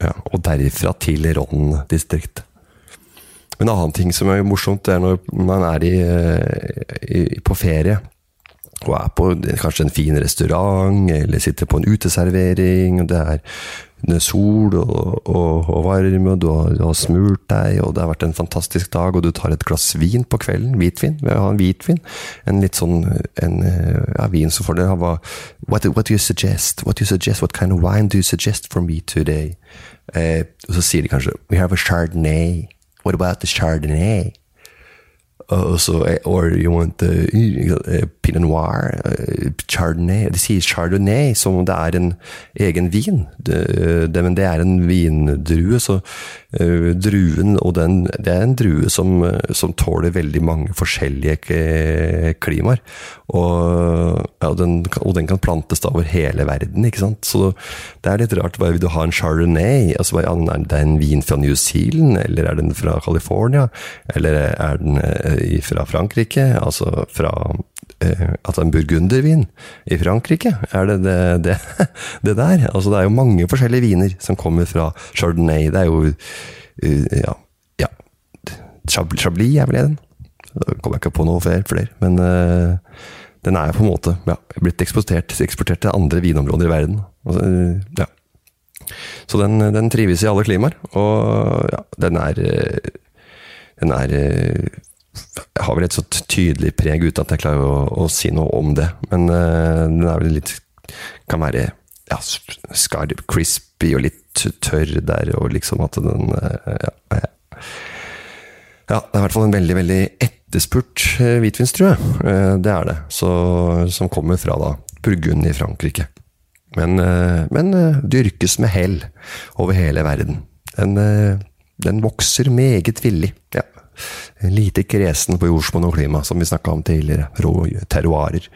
Ja, og derifra til Ron-distriktet. En annen ting som er morsomt, det er når man er i, eh, i, på ferie og er på kanskje en fin restaurant, eller sitter på en uteservering, og det er sol og, og, og varme, og du har, du har, smurt deg, og det har vært en fantastisk dag, og du tar et glass vin på kvelden, hvitvin, vi har en hvitvin, en litt sånn en, ja, vin som får det what, what do you suggest? What do you suggest? What kind of wine do you suggest for me today? Eh, og så sier de kanskje We have a chardonnay. What about the Chardonnay? Uh, so, eh, or you want the uh, Pinot Noir, Chardonnay De sier Chardonnay som om det er en egen vin, det, det, men det er en vindrue. Så druen og den Det er en drue som, som tåler veldig mange forskjellige klimaer. Og, ja, den, og, den, kan plantes da over hele verden, ikke sant. Så det er litt rart. Hva vil du ha en Chardonnay? Altså, er det en vin fra New Zealand, eller er den fra California? Eller er den eh, fra Frankrike? Altså fra eh, Altså en burgundervin i Frankrike? Er det det, det det, der? Altså, det er jo mange forskjellige viner som kommer fra Chardonnay. Det er jo uh, ja, ja. Chablis er vel den? Da kommer jeg ikke på noe flere, flere. men uh, den er på en måte ja, blitt eksportert, eksportert til andre vinområder i verden. Altså, ja. Så den, den, trives i alle klimaer, og ja, den er Den er har vel et så tydelig preg uten at jeg klarer å, å si noe om det, men uh, den er vel litt Kan være ja, skarp, crispy og litt tørr der, og liksom at den uh, ja, ja, det er i hvert fall en veldig, veldig ett etterspurt eh, hvitvinstrue. Eh, det er det. Så, som kommer fra da Burgund i Frankrike. Men, men dyrkes med hell over hele verden. Den, den vokser meget villig. Ja. Lite kresen på jordsmonn og klima, som vi snakka om tidligere. Rå terroirer.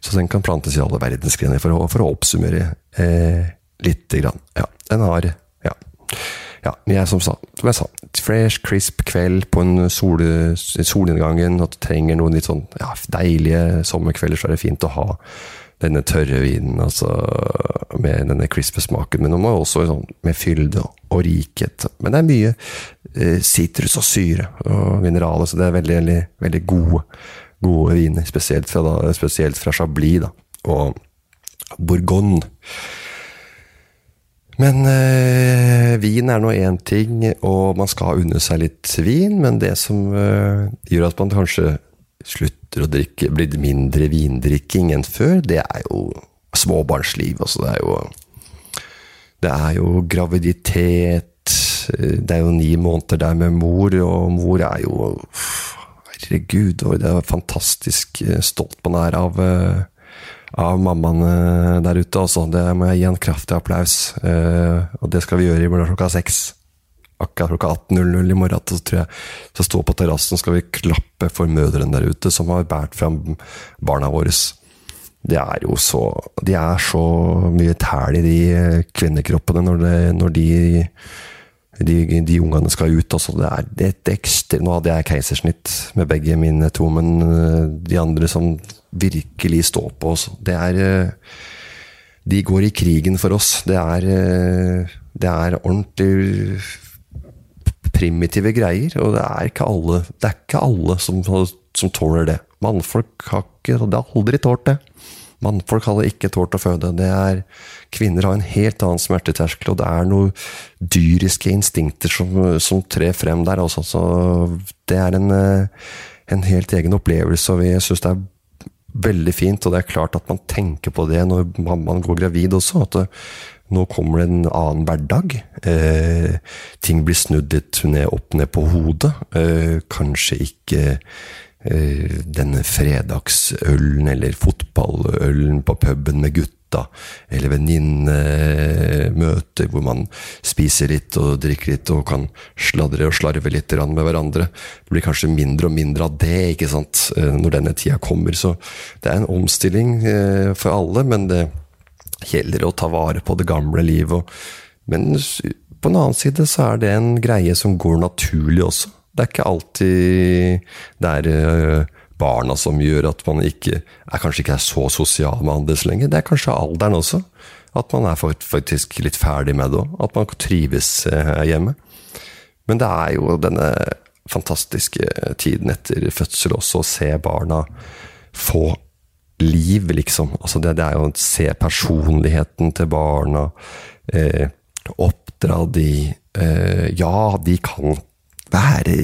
Så den kan plantes i alle verdensgrener, for, for, å oppsummere eh, lite grann. Ja, den har Ja. Ja, jeg som, sa, som jeg sa, fresh, crisp kveld på en sol, solnedgangen, og du trenger noen litt sånn ja, deilige sommerkvelder, så er det fint å ha denne tørre vinen, altså med denne crispy-smaken. Men den var også sånn, med fylde og rikhet. Men det er mye eh, og syre og mineraler, så det er veldig, veldig, veldig gode, gode viner. Spesielt fra, da, spesielt fra Chablis da, og Bourgogne. Men eh, vin er nå én ting, og man skal unne seg litt vin. Men det som eh, gjør at man kanskje slutter å drikke, blir mindre vindrikking enn før, det er jo småbarnsliv. Altså, det er jo Det er jo graviditet. Det er jo ni måneder der med mor, og mor er jo Herregud, det er fantastisk stolt man er av av mammaene der ute, altså. Det må jeg gi en kraftig applaus. Og det skal vi gjøre i morgen klokka seks. Akkurat klokka 18.00 i morgen så tror jeg så stå på terrassen skal vi klappe for mødrene der ute som har båret fram barna våre. Det er jo så De er så mye tæl i de kvinnekroppene når, det, når de de, de ungene skal ut. Altså. Det er, det, ekstra, nå hadde jeg keisersnitt med begge mine to, men eh, de andre som virkelig står på oss, det er eh, De går i krigen for oss. Det er, eh, det er ordentlig primitive greier, og det er ikke alle, det er ikke alle som, som tåler det. Mannfolk har ikke Det har aldri tålt det. Mannfolk hadde ikke tålt å føde. Det er, kvinner har en helt annen smerteterskel, og det er noen dyriske instinkter som, som trer frem der. Også. Så det er en, en helt egen opplevelse, og jeg syns det er veldig fint. Og det er klart at man tenker på det når man går gravid også. at det, nå kommer det en annen hverdag. Eh, ting blir snudd litt ned, opp ned på hodet. Eh, kanskje ikke Eh, denne fredagsølen eller fotballølen på puben med gutta, eller venninnemøter hvor man spiser litt og drikker litt og kan sladre og slarve litt med hverandre. Det blir kanskje mindre og mindre av det ikke sant, eh, når denne tida kommer. Så det er en omstilling eh, for alle, men det gjelder å ta vare på det gamle livet. Men på en annen side så er det en greie som går naturlig også. Det er ikke alltid det er eh, barna som gjør at man ikke er, kanskje ikke er så sosial med andre så lenge. Det er kanskje alderen også. At man er faktisk litt ferdig med det òg. At man trives eh, hjemme. Men det er jo denne fantastiske tiden etter fødsel også, å se barna få liv, liksom. Altså det, det, er jo å se personligheten til barna. Eh, oppdra de. Eh, ja, de kan være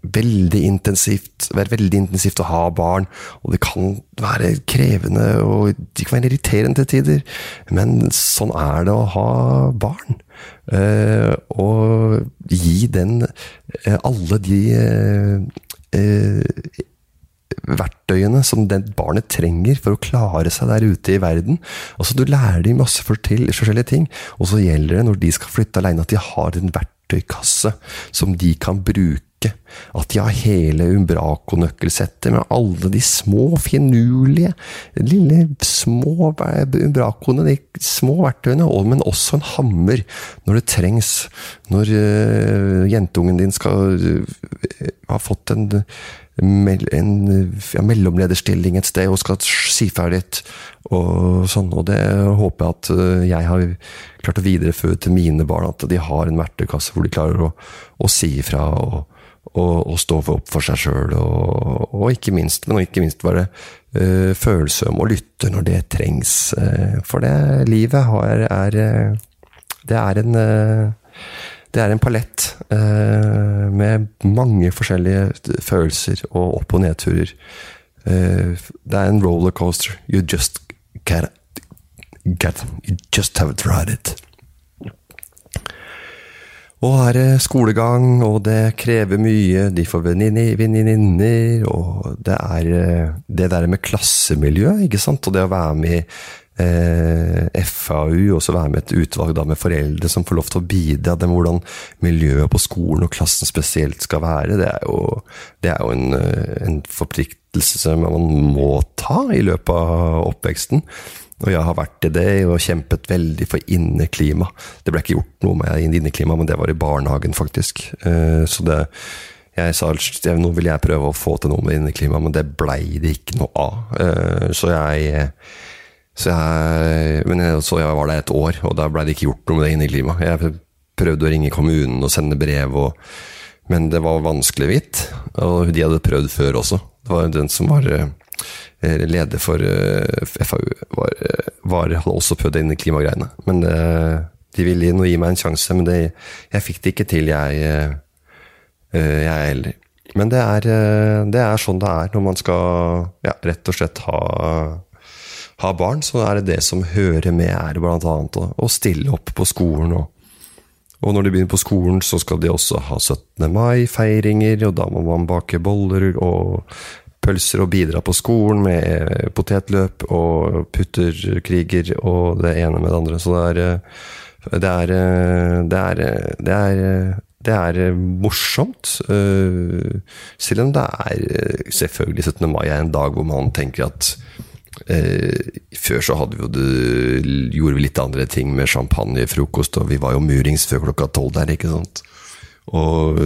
veldig intensivt, være veldig intensivt å ha barn. Og det kan være krevende, og de kan være irriterende til tider. Men sånn er det å ha barn. Eh, og gi den uh, alle de uh, verktøyene som barnet trenger for å klare seg der ute i verden. Altså Du lærer dem masse forskjellige ting, og så gjelder det når de skal flytte alene, at de har en verktøykasse som de kan bruke. At de har hele Umbraco-nøkkelsettet med alle de små, finurlige, lille, små Umbracoene, de små verktøyene, men også en hammer når det trengs. Når uh, jentungen din skal uh, ha fått en en ja, mellomlederstilling et sted og skal si ferdig og sånn. Og det håper jeg at eh, jeg har klart å videreføre til mine barn. At de har en verktøykasse hvor de klarer å, å si ifra og, og, og, stå opp for seg sjøl. Og, og, ikke minst, men ikke minst være uh, følsom og lytte når det trengs. Uh, for det livet har, er Det er en det er en palett eh, med mange forskjellige følelser og opp- og nedturer. Eh, det er en rollercoaster. You just get, get You just haven't tried it. Og her er skolegang, og det krever mye. De får venninner, og det er eh, det der med klassemiljø, ikke sant. Og det å være med i eh, FAU, og så være med et utvalg da, med foreldre som får lov til å bidra med hvordan miljøet på skolen og klassen spesielt skal være. Det er jo, det er jo en, eh, en forpliktelse man må ta i løpet av oppveksten. Og jeg har vært i det og kjempet veldig for inneklima. Det ble ikke gjort noe med inneklima, men det var i barnehagen, faktisk. Eh, så det jeg sa nå vil jeg prøve å få til noe med inneklima, men det blei det ikke noe av. Eh, så jeg Så jeg, men så jeg var der et år, og da blei det ikke gjort noe med det inneklima. Jeg prøvde å ringe kommunen og sende brev, og, men det var vanskelig hvitt. Og de hadde prøvd før også. Det var den som var eh, leder for eh, FAU, var, var, hadde også prøvd inn i klimagreiene. Men de ville gi meg en sjanse, men det, jeg fikk det ikke til, jeg, jeg heller. Men det er, det er, sånn det er når man skal ja, rett og slett ha ha, barn, så er det det som hører med, er annet å, å stille opp på skolen. Og, og, når de begynner på skolen, så skal de også ha 17. mai-feiringer, og da må man bake boller og pølser og bidra på skolen med potetløp og putterkriger og det ene med det andre. Så det er det er, det er, det er, det er morsomt. Selv om det er selvfølgelig 17. mai er en dag hvor man tenker at Eh, før så vi det, gjorde vi litt andre ting med champagnefrokost, og vi var jo murings før klokka tolv der, ikke sant. Og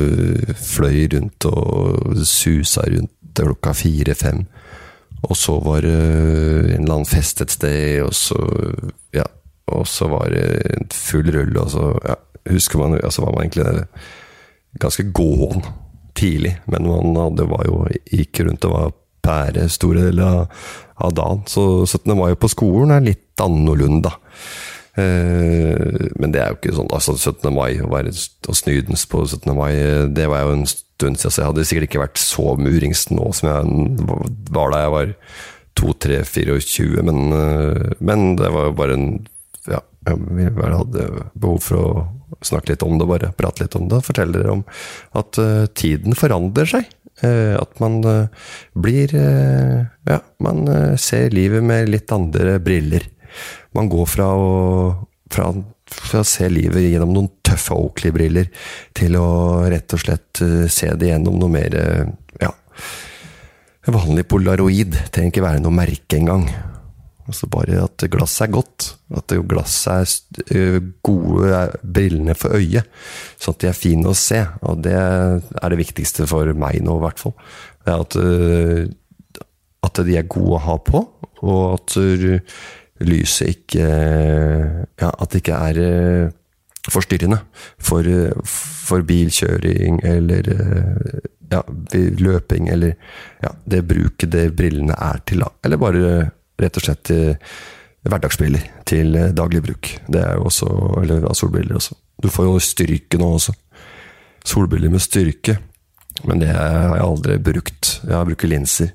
fløy rundt og susa rundt klokka fire-fem. Og så var det en eller annen fest et sted, og så ja, og så var det full rull, og så ja, husker man, altså var man egentlig ganske gåen tidlig, men man hadde, var jo, gikk rundt og var pære store deler av, av dagen. Så 17. mai på skolen er litt annerledes, da. Eh, men det er jo ikke sånn altså 17. mai, å være snydens på 17. mai, det var jo en stund siden. Så jeg hadde sikkert ikke vært så murings nå som jeg var da jeg var 2-3-24, men, eh, men det var jo bare en Ja, jeg hadde behov for å snakke litt om det, bare prate litt om det. Fortelle dere om at tiden forandrer seg. Eh, at man eh, blir eh, Ja, man ser livet med litt andre briller. Man går fra å, fra, fra å se livet gjennom noen tøffe Oakley-briller, til å rett og slett se det gjennom noe mer ja, vanlig polaroid. Det trenger ikke være noe merke engang. Altså bare at glasset er godt. At glasset er gode brillene for øyet. Sånn at de er fine å se. Og det er det viktigste for meg nå, i hvert fall. At, at de er gode å ha på, og at lyset ikke Ja, at det ikke er forstyrrende for, for bilkjøring eller ja, løping, eller ja, det bruket det brillene er til, da. Eller bare rett og slett hverdagsbriller til eh, daglig bruk. Det er jo også, eller av solbriller også. Du får jo styrke nå også. Solbriller med styrke. Men det har jeg aldri brukt. Jeg bruker linser.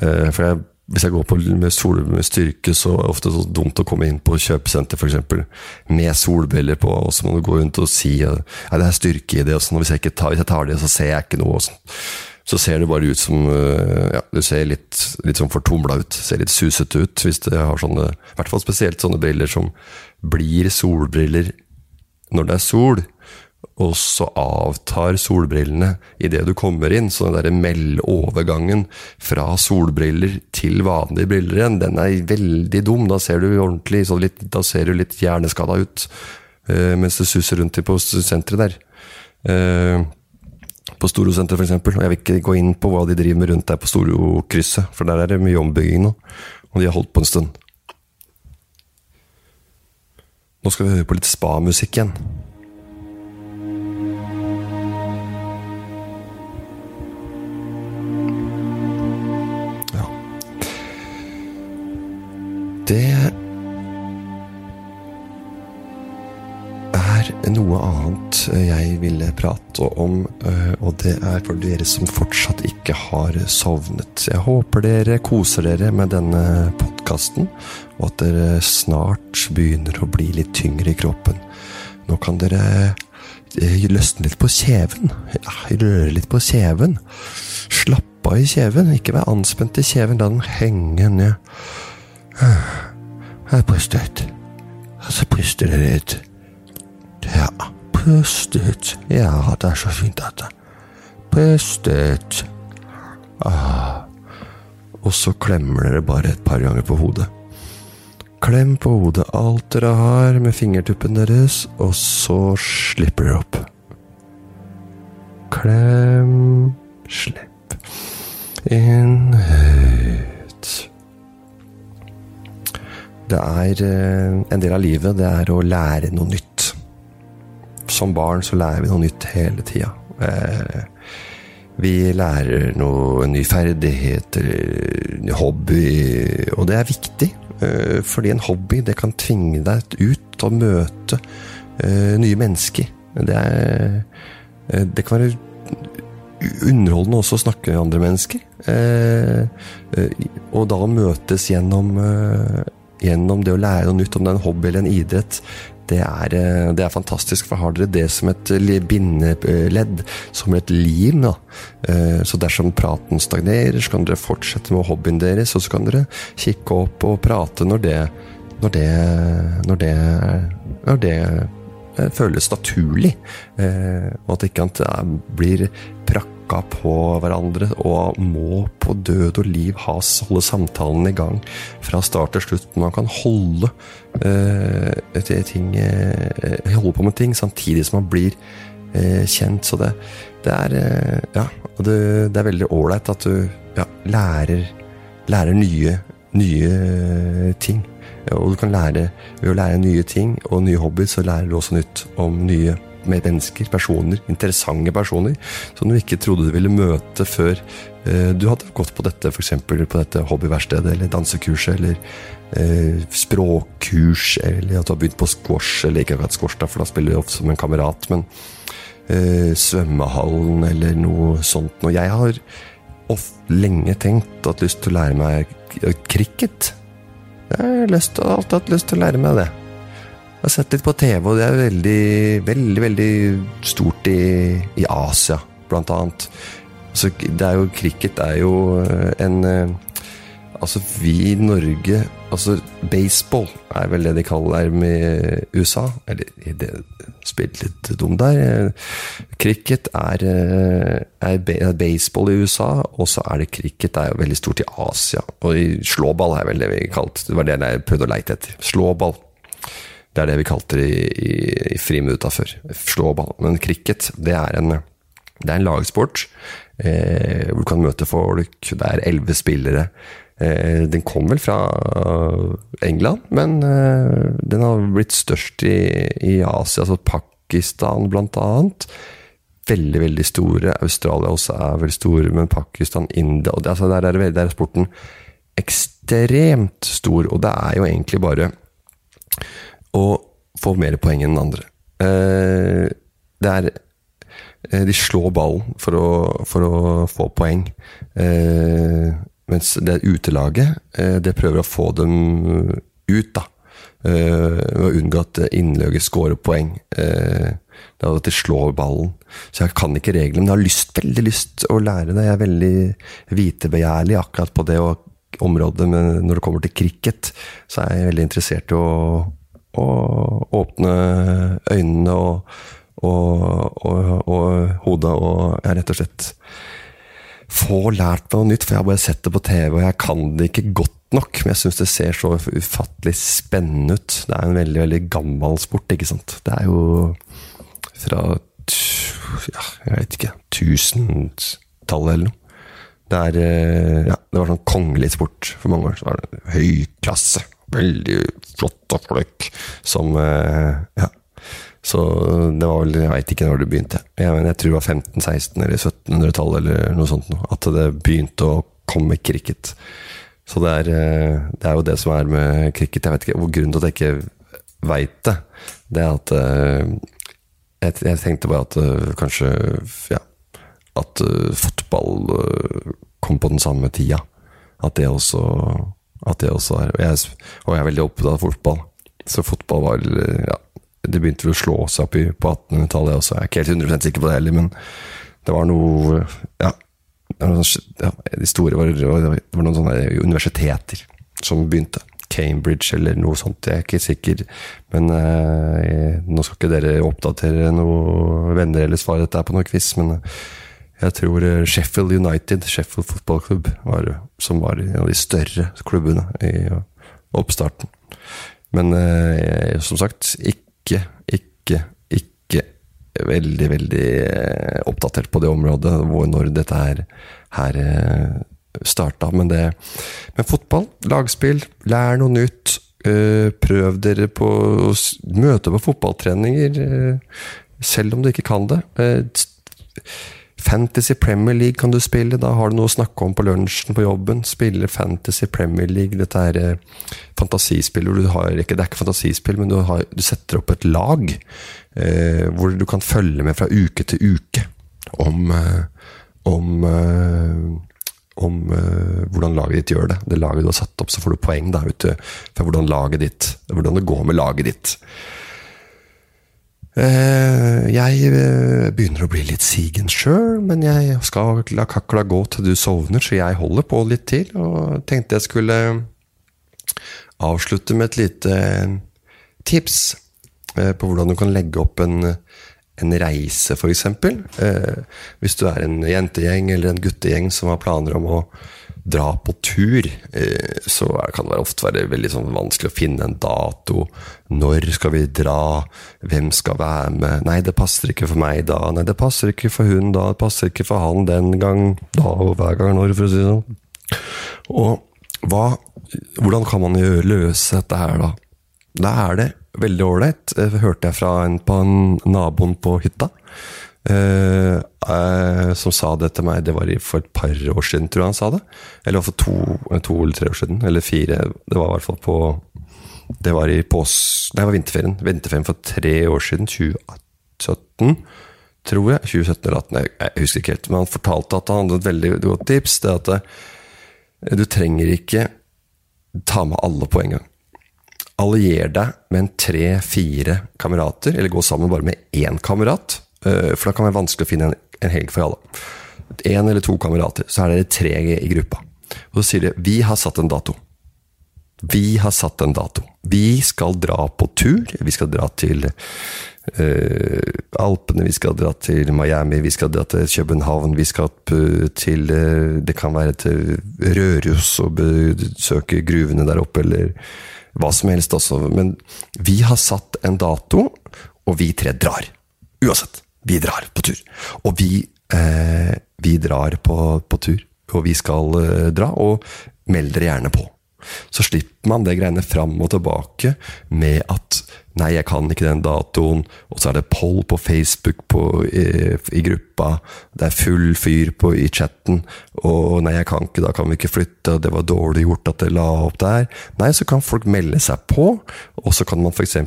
Eh, for jeg, hvis jeg går på med sol med styrke, så er det ofte så dumt å komme inn på kjøpesenter f.eks. med solbriller på, og så må du gå rundt og si at det er styrke i det. sånn, hvis jeg, tar, hvis jeg tar det, så ser jeg ikke noe. sånn så ser det bare ut som eh, Ja, du ser litt, litt sånn fortumla ut. Ser litt susete ut hvis du har sånne I hvert fall spesielt sånne briller som blir solbriller når det er sol. Og så avtar solbrillene idet du kommer inn. Så den derre mellovergangen fra solbriller til vanlige briller igjen, den er veldig dum. Da ser du ordentlig litt, Da ser du litt hjerneskada ut uh, mens du suser rundt på senteret der. Uh, på Storosenteret f.eks. Og jeg vil ikke gå inn på hva de driver med rundt der på Storokrysset, for der er det mye ombygging nå. Og de har holdt på en stund. Nå skal vi høre på litt spa-musikk igjen. Det er noe annet jeg ville prate om, eh, og det er for dere som fortsatt ikke har sovnet. Jeg håper dere koser dere med denne podkasten, og at dere snart begynner å bli litt tyngre i kroppen. Nå kan dere eh, løsne litt på kjeven. Ja, røre litt på kjeven. Slappe av i kjeven, ikke vær anspent i kjeven. La den henge ned. Her pustet. Og så puster dere ut. Ja, pust ut. Ja, det er så fint, dette. Pust ut. Ah. Og så klemmer dere bare et par ganger på hodet. Klem på hodet alt dere har med fingertuppen deres, og så slipper dere opp. Klem, slipp. Inn, Det er eh, en del av livet, det er å lære noe nytt. Som barn så lærer vi noe nytt hele tida. Eh, vi lærer noe ny ferdighet eller hobby, og det er viktig. Eh, fordi en hobby det kan tvinge deg ut og møte nye mennesker. Det, er, det kan være underholdende også å snakke med andre mennesker. og da møtes gjennom gjennom det å lære noe nytt, om det er en hobby eller en idrett, det er, eh, det er, fantastisk, for har dere det som et bindeledd, som et lim. Da. Eh, så dersom praten stagnerer, så kan dere fortsette med hobbyen deres, og så kan dere kikke opp og prate når det, når det, når det, når det eh, føles naturlig. Og at det ikke blir praktisk hakka på hverandre og må på død og liv ha, holde samtalen i gang fra start til slutt. Man kan holde, eh, ting, eh, holde på med ting samtidig som man blir eh, kjent. Så det, det er eh, Ja, det, det, er veldig ålreit at du ja, lærer, lærer nye, nye ting. Og du kan lære ved å lære nye ting og nye hobbyer, så lærer du også nytt om nye ting med mennesker, personer, interessante personer, som du ikke trodde du ville møte før eh, du hadde gått på dette, f.eks. på dette hobbyverkstedet, eller dansekurset, eller eh, språkkurs, eller at du har begynt på squash, eller ikke akkurat squash, da, for da spiller du ofte som en kamerat, men eh, svømmehallen, eller noe sånt noe. Jeg har lenge tenkt at lyst til å lære meg cricket. Jeg har alltid hatt lyst til å lære meg det. Jeg har sett litt på TV, og det er veldig, veldig, veldig stort i, i Asia, blant annet. Altså, det er jo Cricket er jo eh, en eh, Altså, vi i Norge Altså, baseball er vel det de kaller det med USA. Eller det spilt litt dum der. Cricket er, eh, er, baseball i USA, og så er det cricket er jo veldig stort i Asia. Og slåball er vel det vi kalte Det var det jeg prøvde å leite etter. Slåball. Det er det vi kalte det i, i, i friminutta før. Slåball. Men cricket, det er en, det er en lagsport eh, hvor du kan møte folk. Det er elleve spillere. Eh, den kom vel fra England, men eh, den har blitt størst i, i Asia, altså Pakistan blant annet veldig veldig store. Australia også er veldig store, men Pakistan, India og det, altså der, er, der er sporten ekstremt stor. Og det er jo egentlig bare og får mer poeng enn den andre. Eh, det er eh, De slår ballen for å, for å få poeng. Eh, mens det utelaget, det prøver å få dem ut, da. Ved å unngå at innløget scorer poeng. Det er at de slår ballen. Så jeg kan ikke reglene, men jeg har lyst, veldig lyst å lære det. Jeg er veldig vitebegjærlig akkurat på det området, men når det kommer til cricket, så er jeg veldig interessert i å og åpne øynene og, og, og, og hodet og jeg rett og slett få lært noe nytt. For jeg har bare sett det på TV, og jeg kan det ikke godt nok. Men jeg syns det ser så ufattelig spennende ut. Det er en veldig veldig gammel sport, ikke sant. Det er jo fra ja, jeg vet ikke tusentallet eller noe. Det er eh, ja, det var sånn kongelig sport for mange år. Så var det høy klasse veldig flotte folk som eh, Ja. Så det var vel Jeg veit ikke når det begynte. Jeg, men jeg tror det var 1500-, 1600- eller 1700-tallet eller noe sånt. At det begynte å komme cricket. Så det er, eh, det er jo det som er med cricket. Jeg vet ikke og Grunnen til at jeg ikke veit det, det er at eh, jeg, jeg tenkte bare at kanskje Ja. At fotball kom på den samme tida. At det også at det også er. Og jeg, og jeg er veldig opptatt av fotball. Så fotball var ja, Det begynte vel å slå seg opp i, på 1800-tallet også. Jeg er ikke helt 100% sikker på det heller, men det var noe Ja. ja de store var, det var noen sånne universiteter som begynte. Cambridge eller noe sånt, jeg er ikke sikker. Men eh, nå skal ikke dere oppdatere noen venner eller svare dette på noe quiz, men jeg tror eh, Sheffield United, Sheffield fotballklubb, var, som var en av de større klubbene i oppstarten. Men eh, som sagt, ikke, ikke, ikke veldig, veldig eh, oppdatert på det området hvor når dette her, her eh, starta. Men, det, men fotball, lagspill, lær noe nytt. Prøv dere på møte på fotballtreninger, selv om du ikke kan det. Fantasy Premier League kan du spille, da har du noe å snakke om på lunsjen på jobben. Spille Fantasy Premier League, dette er eh, fantasispill hvor du har ikke, Det er ikke fantasispill, men du, har, du setter opp et lag eh, hvor du kan følge med fra uke til uke om, eh, om eh, om hvordan laget ditt gjør det. Det laget du har satt opp, så får du poeng da, ute for hvordan, ditt, hvordan det går med laget ditt. Uh, jeg uh, begynner å bli litt sigen sjøl, men jeg skal la kakla gå til du sovner, så jeg holder på litt til. Og tenkte jeg skulle avslutte med et lite tips på hvordan du kan legge opp en en reise, f.eks. Eh, hvis du er en jentegjeng eller en guttegjeng som har planer om å dra på tur, eh, så kan det ofte være veldig sånn vanskelig å finne en dato. Når skal vi dra? Hvem skal være med? Nei, det passer ikke for meg da. Nei, det passer ikke for hun da. Det passer ikke for han den gang. Da og hver gang når, for å si det sånn. Og hva, hvordan kan man løse dette her, da? Da er det veldig ålreit, eh, hørte jeg fra en på en naboen på hytta. Eh, eh, som sa det til meg, det var for et par år siden, tror jeg han sa det. Eller for to, to eller tre år siden. Eller fire. Det var i hvert fall på Det var i pås... Nei, det var vinterferien. Vinterferien for tre år siden. 2017, tror jeg. 2017 eller 2018, jeg, husker ikke helt. Men han fortalte at han hadde et veldig godt tips. Det at det, du trenger ikke ta med alle på en gang. Allier deg med en tre-fire kamerater, eller gå sammen bare med én kamerat. Eh, for da kan det være vanskelig å finne en, en helg for alle. Én eller to kamerater, så er dere tre i gruppa. Og så sier de 'Vi har satt en dato'. Vi har satt en dato. Vi skal dra på tur. Vi skal dra til uh, Alpene, vi skal dra til Miami, vi skal dra til København. Vi skal til uh, Det kan være til Røros og besøke gruvene der oppe, eller hva som helst også. Men vi har satt en dato, og vi tre drar. Uansett. Vi drar på tur. Og vi, uh, vi drar på, på, tur. Og vi skal eh, dra, og meld dere gjerne på. Så slipper man det greiene fram og tilbake med at Nei, jeg kan ikke den datoen. Og så er det poll på Facebook på, i, i, gruppa. Det er full fyr på, i chatten. Og nei, jeg kan ikke, da kan vi ikke flytte. Det var dårlig gjort at det la opp der. Nei, så kan folk melde seg på. Og så kan man f.eks.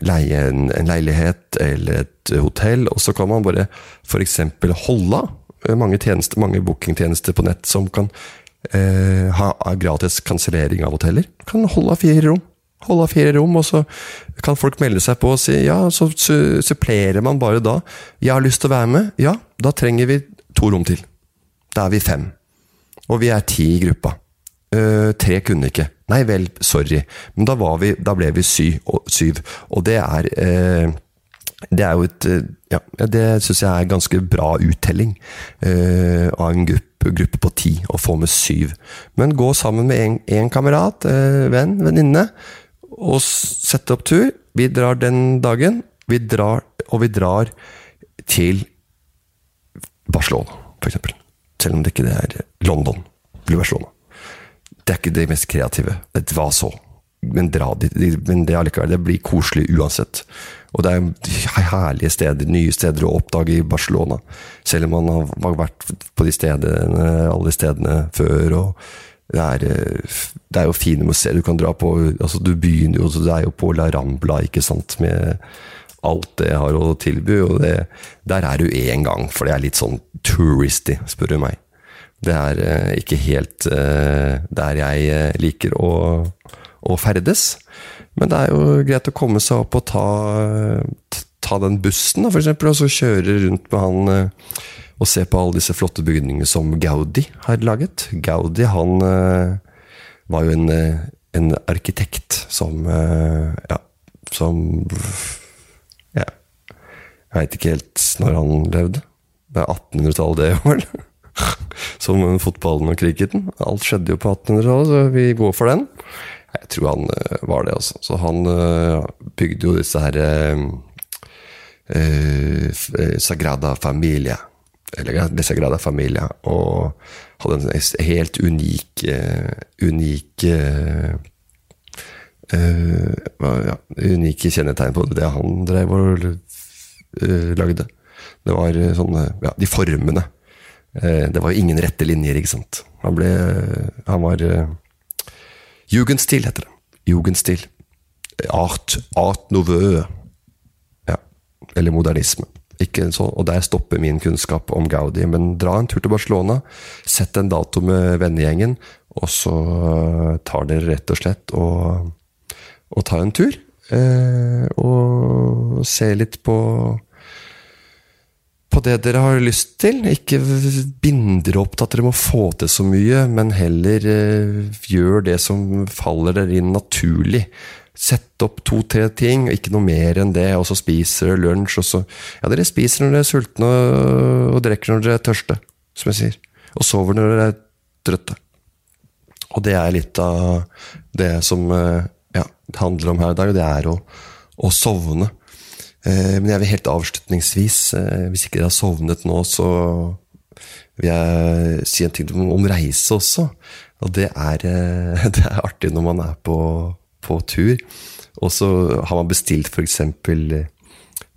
leie en, en, leilighet eller et hotell. Og så kan man bare f.eks. holde mange, tjenester, mange bookingtjenester på nett som kan eh, ha gratis kansellering av hoteller. Kan holde fire rom holde fire rom, og så kan folk melde seg på og si ja, så supplerer man bare da. 'Jeg har lyst til å være med.' Ja, da trenger vi to rom til. Da er vi fem. Og vi er ti i gruppa. Uh, tre kunne ikke. Nei vel, sorry. Men da, vi, da ble vi sy, og, syv. Og det er uh, Det er jo et uh, Ja, det syns jeg er ganske bra uttelling av en gruppe, gruppe, på ti, og få med syv. Men gå sammen med én kamerat, venn, venninne og sette opp tur. Vi drar den dagen, vi drar, og vi drar til Barcelona, f.eks. Selv om det ikke er London eller Barcelona. Det er ikke det mest kreative. Hva så? Men dra dit. Men det, det blir koselig uansett. Og det er herlige steder, nye steder å oppdage i Barcelona. Selv om man har vært på de stedene, alle de stedene før. og det er, eh, det er, jo fine museer du kan dra på. altså Du begynner jo, det er jo på La Rambla, ikke sant, med alt det jeg har å tilby. og det, Der er du én gang, for det er litt sånn touristy, spør du meg. Det er eh, ikke helt eh, der jeg liker å, å, ferdes. Men det er jo greit å komme seg opp og ta, ta den bussen, da, for eksempel, og så kjøre rundt med han og se på alle disse flotte bygningene som Gaudi har laget. Gaudi han uh, var jo en, eh, en, arkitekt som Ja, som Ja. Jeg veit ikke helt når han levde. Det er 1800-tallet, det, vel? som fotballen og cricketen. Alt skjedde jo på 1800-tallet, så vi går for den. Jeg tror han uh, var det, altså. Så han bygde jo disse her Sagrada Familia eller de Sagrada Familia, og hadde en helt unik, unik ja, unike kjennetegn på det han drev og lagde. Det var sånne Ja, de formene. det var jo ingen rette linjer, ikke sant. Han ble Han var Jugendstil, heter det. Jugendstil. Art, art nouveau. Ja. Eller modernisme. Ikke så, og der stopper min kunnskap om Gaudi. Men dra en tur til Barcelona, sett en dato med vennegjengen, og så tar dere rett og slett og, og tar en tur. Eh, og ser litt på på det dere har lyst til. Ikke bind dere opp til at dere må få til så mye, men heller eh, gjør det som faller dere inn naturlig. Sett opp to-tre ting, ikke noe mer enn det, og så spiser dere lunsj, og så Ja, dere spiser når dere er sultne, og drikker når dere er tørste, som jeg sier. Og sover når dere er trøtte. Og det er litt av det som eh, ja, det handler om her i dag, og det er å, å sovne. Eh, men jeg vil helt avslutningsvis, eh, hvis ikke dere har sovnet nå, så vil jeg si en ting om reise også. Og det er, det er artig når man er på på tur. Og så har man bestilt f.eks.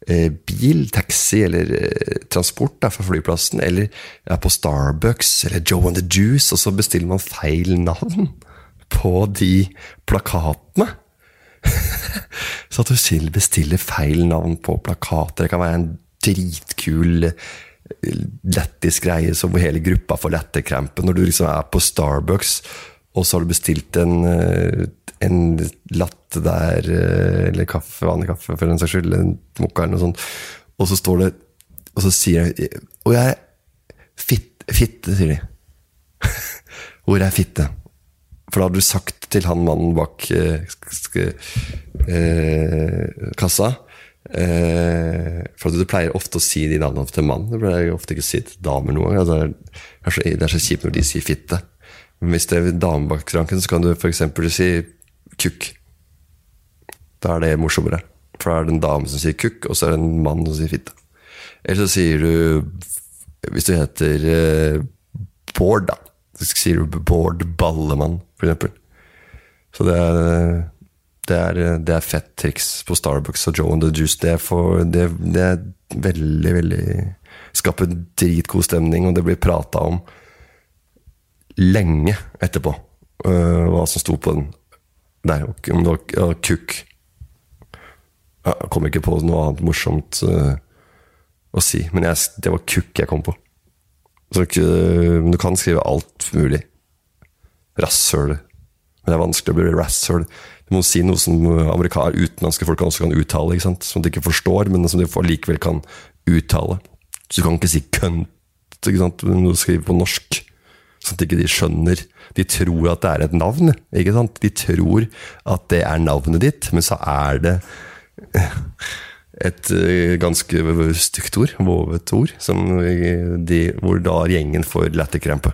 Eh, bil, taxi eller eh, transport fra flyplassen, eller er på Starbucks eller Joe and the Juice, og så bestiller man feil navn på de plakatene. så at du bestiller feil navn på plakater, det kan være en dritkul lettisk greie så hele gruppa får latterkrampe når du liksom er på Starbucks, og så har du bestilt en eh, en latte der, eh, eller kaffe, vanlig kaffe for den saks skyld, en mokka eller noe sånt, og så står det Og så sier jeg Og jeg Fitte, fitte, sier de. Hvor er fitte? For da hadde du sagt til han mannen bak eh, eh, kassa eh, For du pleier ofte å si de navnene til mann. Det pleier jeg ofte ikke å si til damer noen gang. Altså, det er så kjipt når de sier fitte. Men hvis det er dame bak skranken, så kan du f.eks. si kukk. Da er det morsommere. For da er det en dame som sier kukk, og så er det en mann som sier fitte. Eller så sier du Hvis du heter eh, Bård, da, så sier du Bård Ballemann, eksempel. Så det er, det er, det er fett triks på Starbucks og Joe and the Juice. Det for, det, det er veldig, veldig Skaper dritgod stemning, og det blir prata om lenge etterpå. Uh, hva som sto på den. der. om det var kukk. Jeg kom ikke på noe annet morsomt uh, å si, men jeg, det var kukk jeg kom på. Så uh, du kan skrive alt mulig. Rasshøl. Men det er vanskelig å bli rasshøl. Du må si noe som amerikaner, utenlandske folk også kan uttale, ikke sant? som de ikke forstår, men som de likevel kan uttale. Så du kan ikke si kønt ikke sant? når du skriver på norsk. Sånn at ikke de skjønner De tror at det er et navn. ikke sant? De tror at det er navnet ditt, men så er det et eh, ganske stygt ord, vovet ord, de, hvor da gjengen får latterkrampe.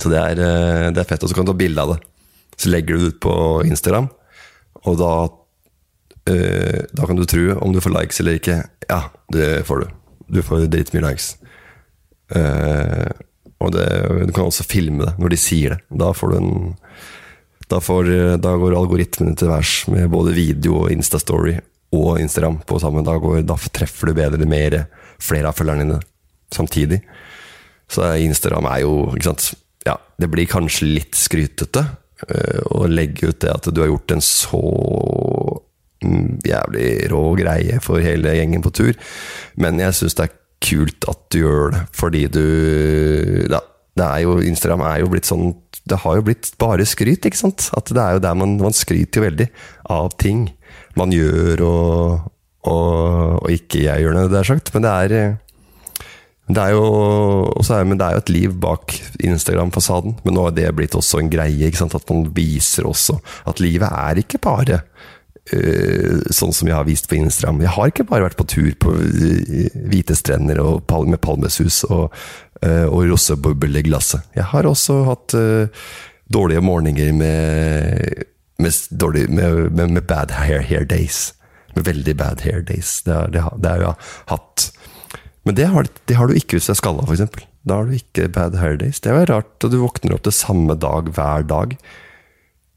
Så det er, eh, det er fett. Og så kan du ta bilde av det. Så legger du det ut på Instagram, og da, eh, da kan du tro om du får likes eller ikke. Ja, det får du. Du får dritmye likes. Og det, du kan også filme det når de sier det. Da, får du en, da, får, da går algoritmene til værs med både video og Instastory og Instagram på sammen. Da, går, da treffer du bedre mer flere av følgerne dine samtidig. Så Instagram er jo ikke sant? Ja, det blir kanskje litt skrytete uh, å legge ut det at du har gjort en så jævlig rå greie for hele gjengen på tur, men jeg syns det er kult at du gjør det, fordi du ja, det er jo, Instagram er jo blitt sånn Det har jo blitt bare skryt, ikke sant? At det er jo der man, man skryter jo veldig av ting man gjør, og, og, og ikke jeg gjør det, det er sagt. Men det er det er, jo, er, men det er jo et liv bak Instagram-fasaden. Men nå har det blitt også en greie. ikke sant? At man viser også at livet er ikke bare Uh, sånn som jeg har vist på Instagram. Jeg har ikke bare vært på tur på uh, hvite strender og pal med palmesus og, uh, og rosebobler i glasset. Jeg har også hatt dårlige morgener med, med, dårlig, med, med, bad hair, hair days. Med veldig bad hair days. Det, er, har jeg hatt. Men det har, det har, du ikke hvis du er skalla, f.eks. Da har du ikke bad hair days. Det jo rart at du våkner opp til samme dag hver dag.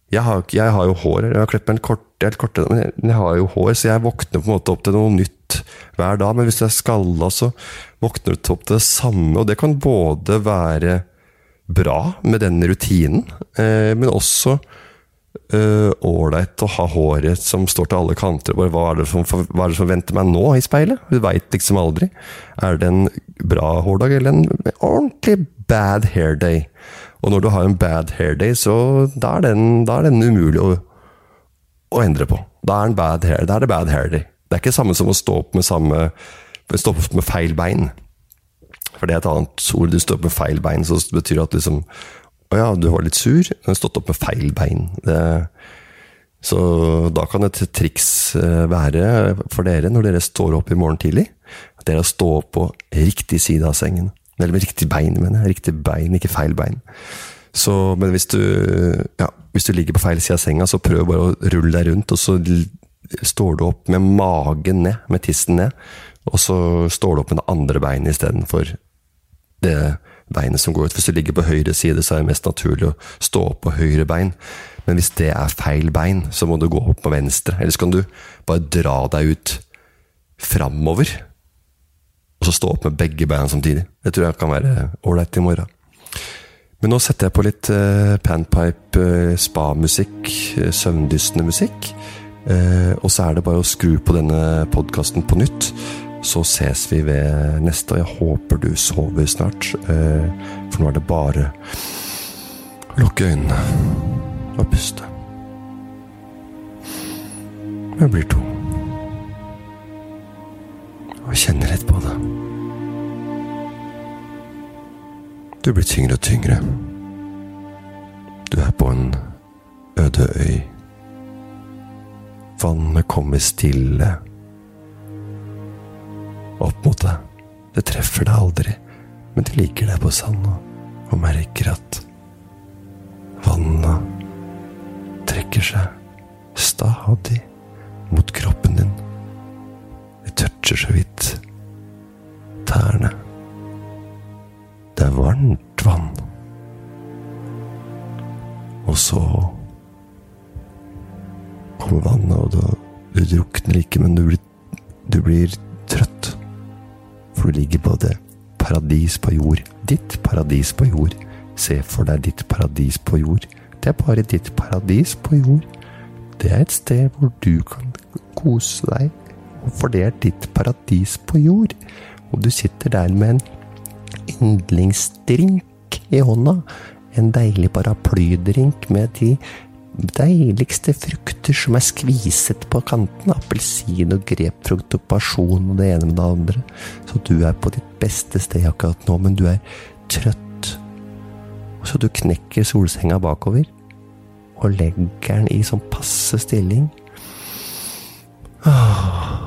jeg har, jeg har, jo hår, jeg har klippet meg kort, helt korte, men jeg, jeg, har jo hår, så jeg våkner på en måte opp til noe nytt hver dag. Men hvis du er skalla, så våkner du opp til det samme, og det kan både være bra med den rutinen, eh, men også ålreit uh, å ha håret som står til alle kanter. Bare, hva, er som, hva er det som venter meg nå i speilet? Du veit liksom aldri. Er det en bra hårdag eller en ordentlig bad hair day? Og når du har en bad hair day, så da er den, da er den umulig å, å, endre på. Da er, bad hair, da er det bad hair day. Det er ikke det samme som å stå opp med, samme, stå opp med feil bein. For det er et annet ord. Du står opp med feil bein, så betyr det at liksom Å ja, du var litt sur. Du har stått opp med feil bein. Det, så da kan et triks eh, være for dere, når dere står opp i morgen tidlig, at dere står opp på riktig side av sengen. Eller med riktig bein, mener jeg. Riktig bein, ikke feil bein. Så, men hvis du, ja, hvis du ligger på feil side av senga, så prøv bare å rulle deg rundt, og så står du opp med magen ned, med tissen ned, og så står du opp med det andre beinet istedenfor det beinet som går ut. Hvis du ligger på høyre side, så er det mest naturlig å stå opp på høyre bein. Men hvis det er feil bein, så må du gå opp på venstre. Ellers kan du bare dra deg ut framover og så stå opp med begge beina samtidig. Det tror jeg kan være ålreit i morgen. Men nå setter jeg på litt uh, panpipe, uh, spa-musikk, uh, søvndyssende musikk. Uh, og så er det bare å skru på denne podkasten på nytt. Så ses vi ved neste, jeg håper du sover snart. for nå er det bare å lukke øynene og puste. Jeg blir to. Og kjenner litt på det. Du blir tyngre og tyngre. Du er på en øde øy. Vannet kommer stille opp mot deg. Det treffer deg aldri, men du ligger der på sanda og merker at vannet trekker seg stadig mot kroppen din. Det toucher så vidt tærne. Det er varmt vann. Og så kommer vannet, og du, du drukner ikke, men du blir, du blir. For du ligger både paradis på jord. Ditt paradis på jord. Se for deg ditt paradis på jord. Det er bare ditt paradis på jord. Det er et sted hvor du kan kose deg, for det er ditt paradis på jord. Og du sitter der med en yndlingsdrink i hånda. En deilig paraplydrink med de deiligste frukter som er skviset på kanten. Appelsin og grepfrukt og pasjon og det ene med det andre. Så du er på ditt beste sted akkurat nå, men du er trøtt. Så du knekker solsenga bakover og legger den i sånn passe stilling. Åh.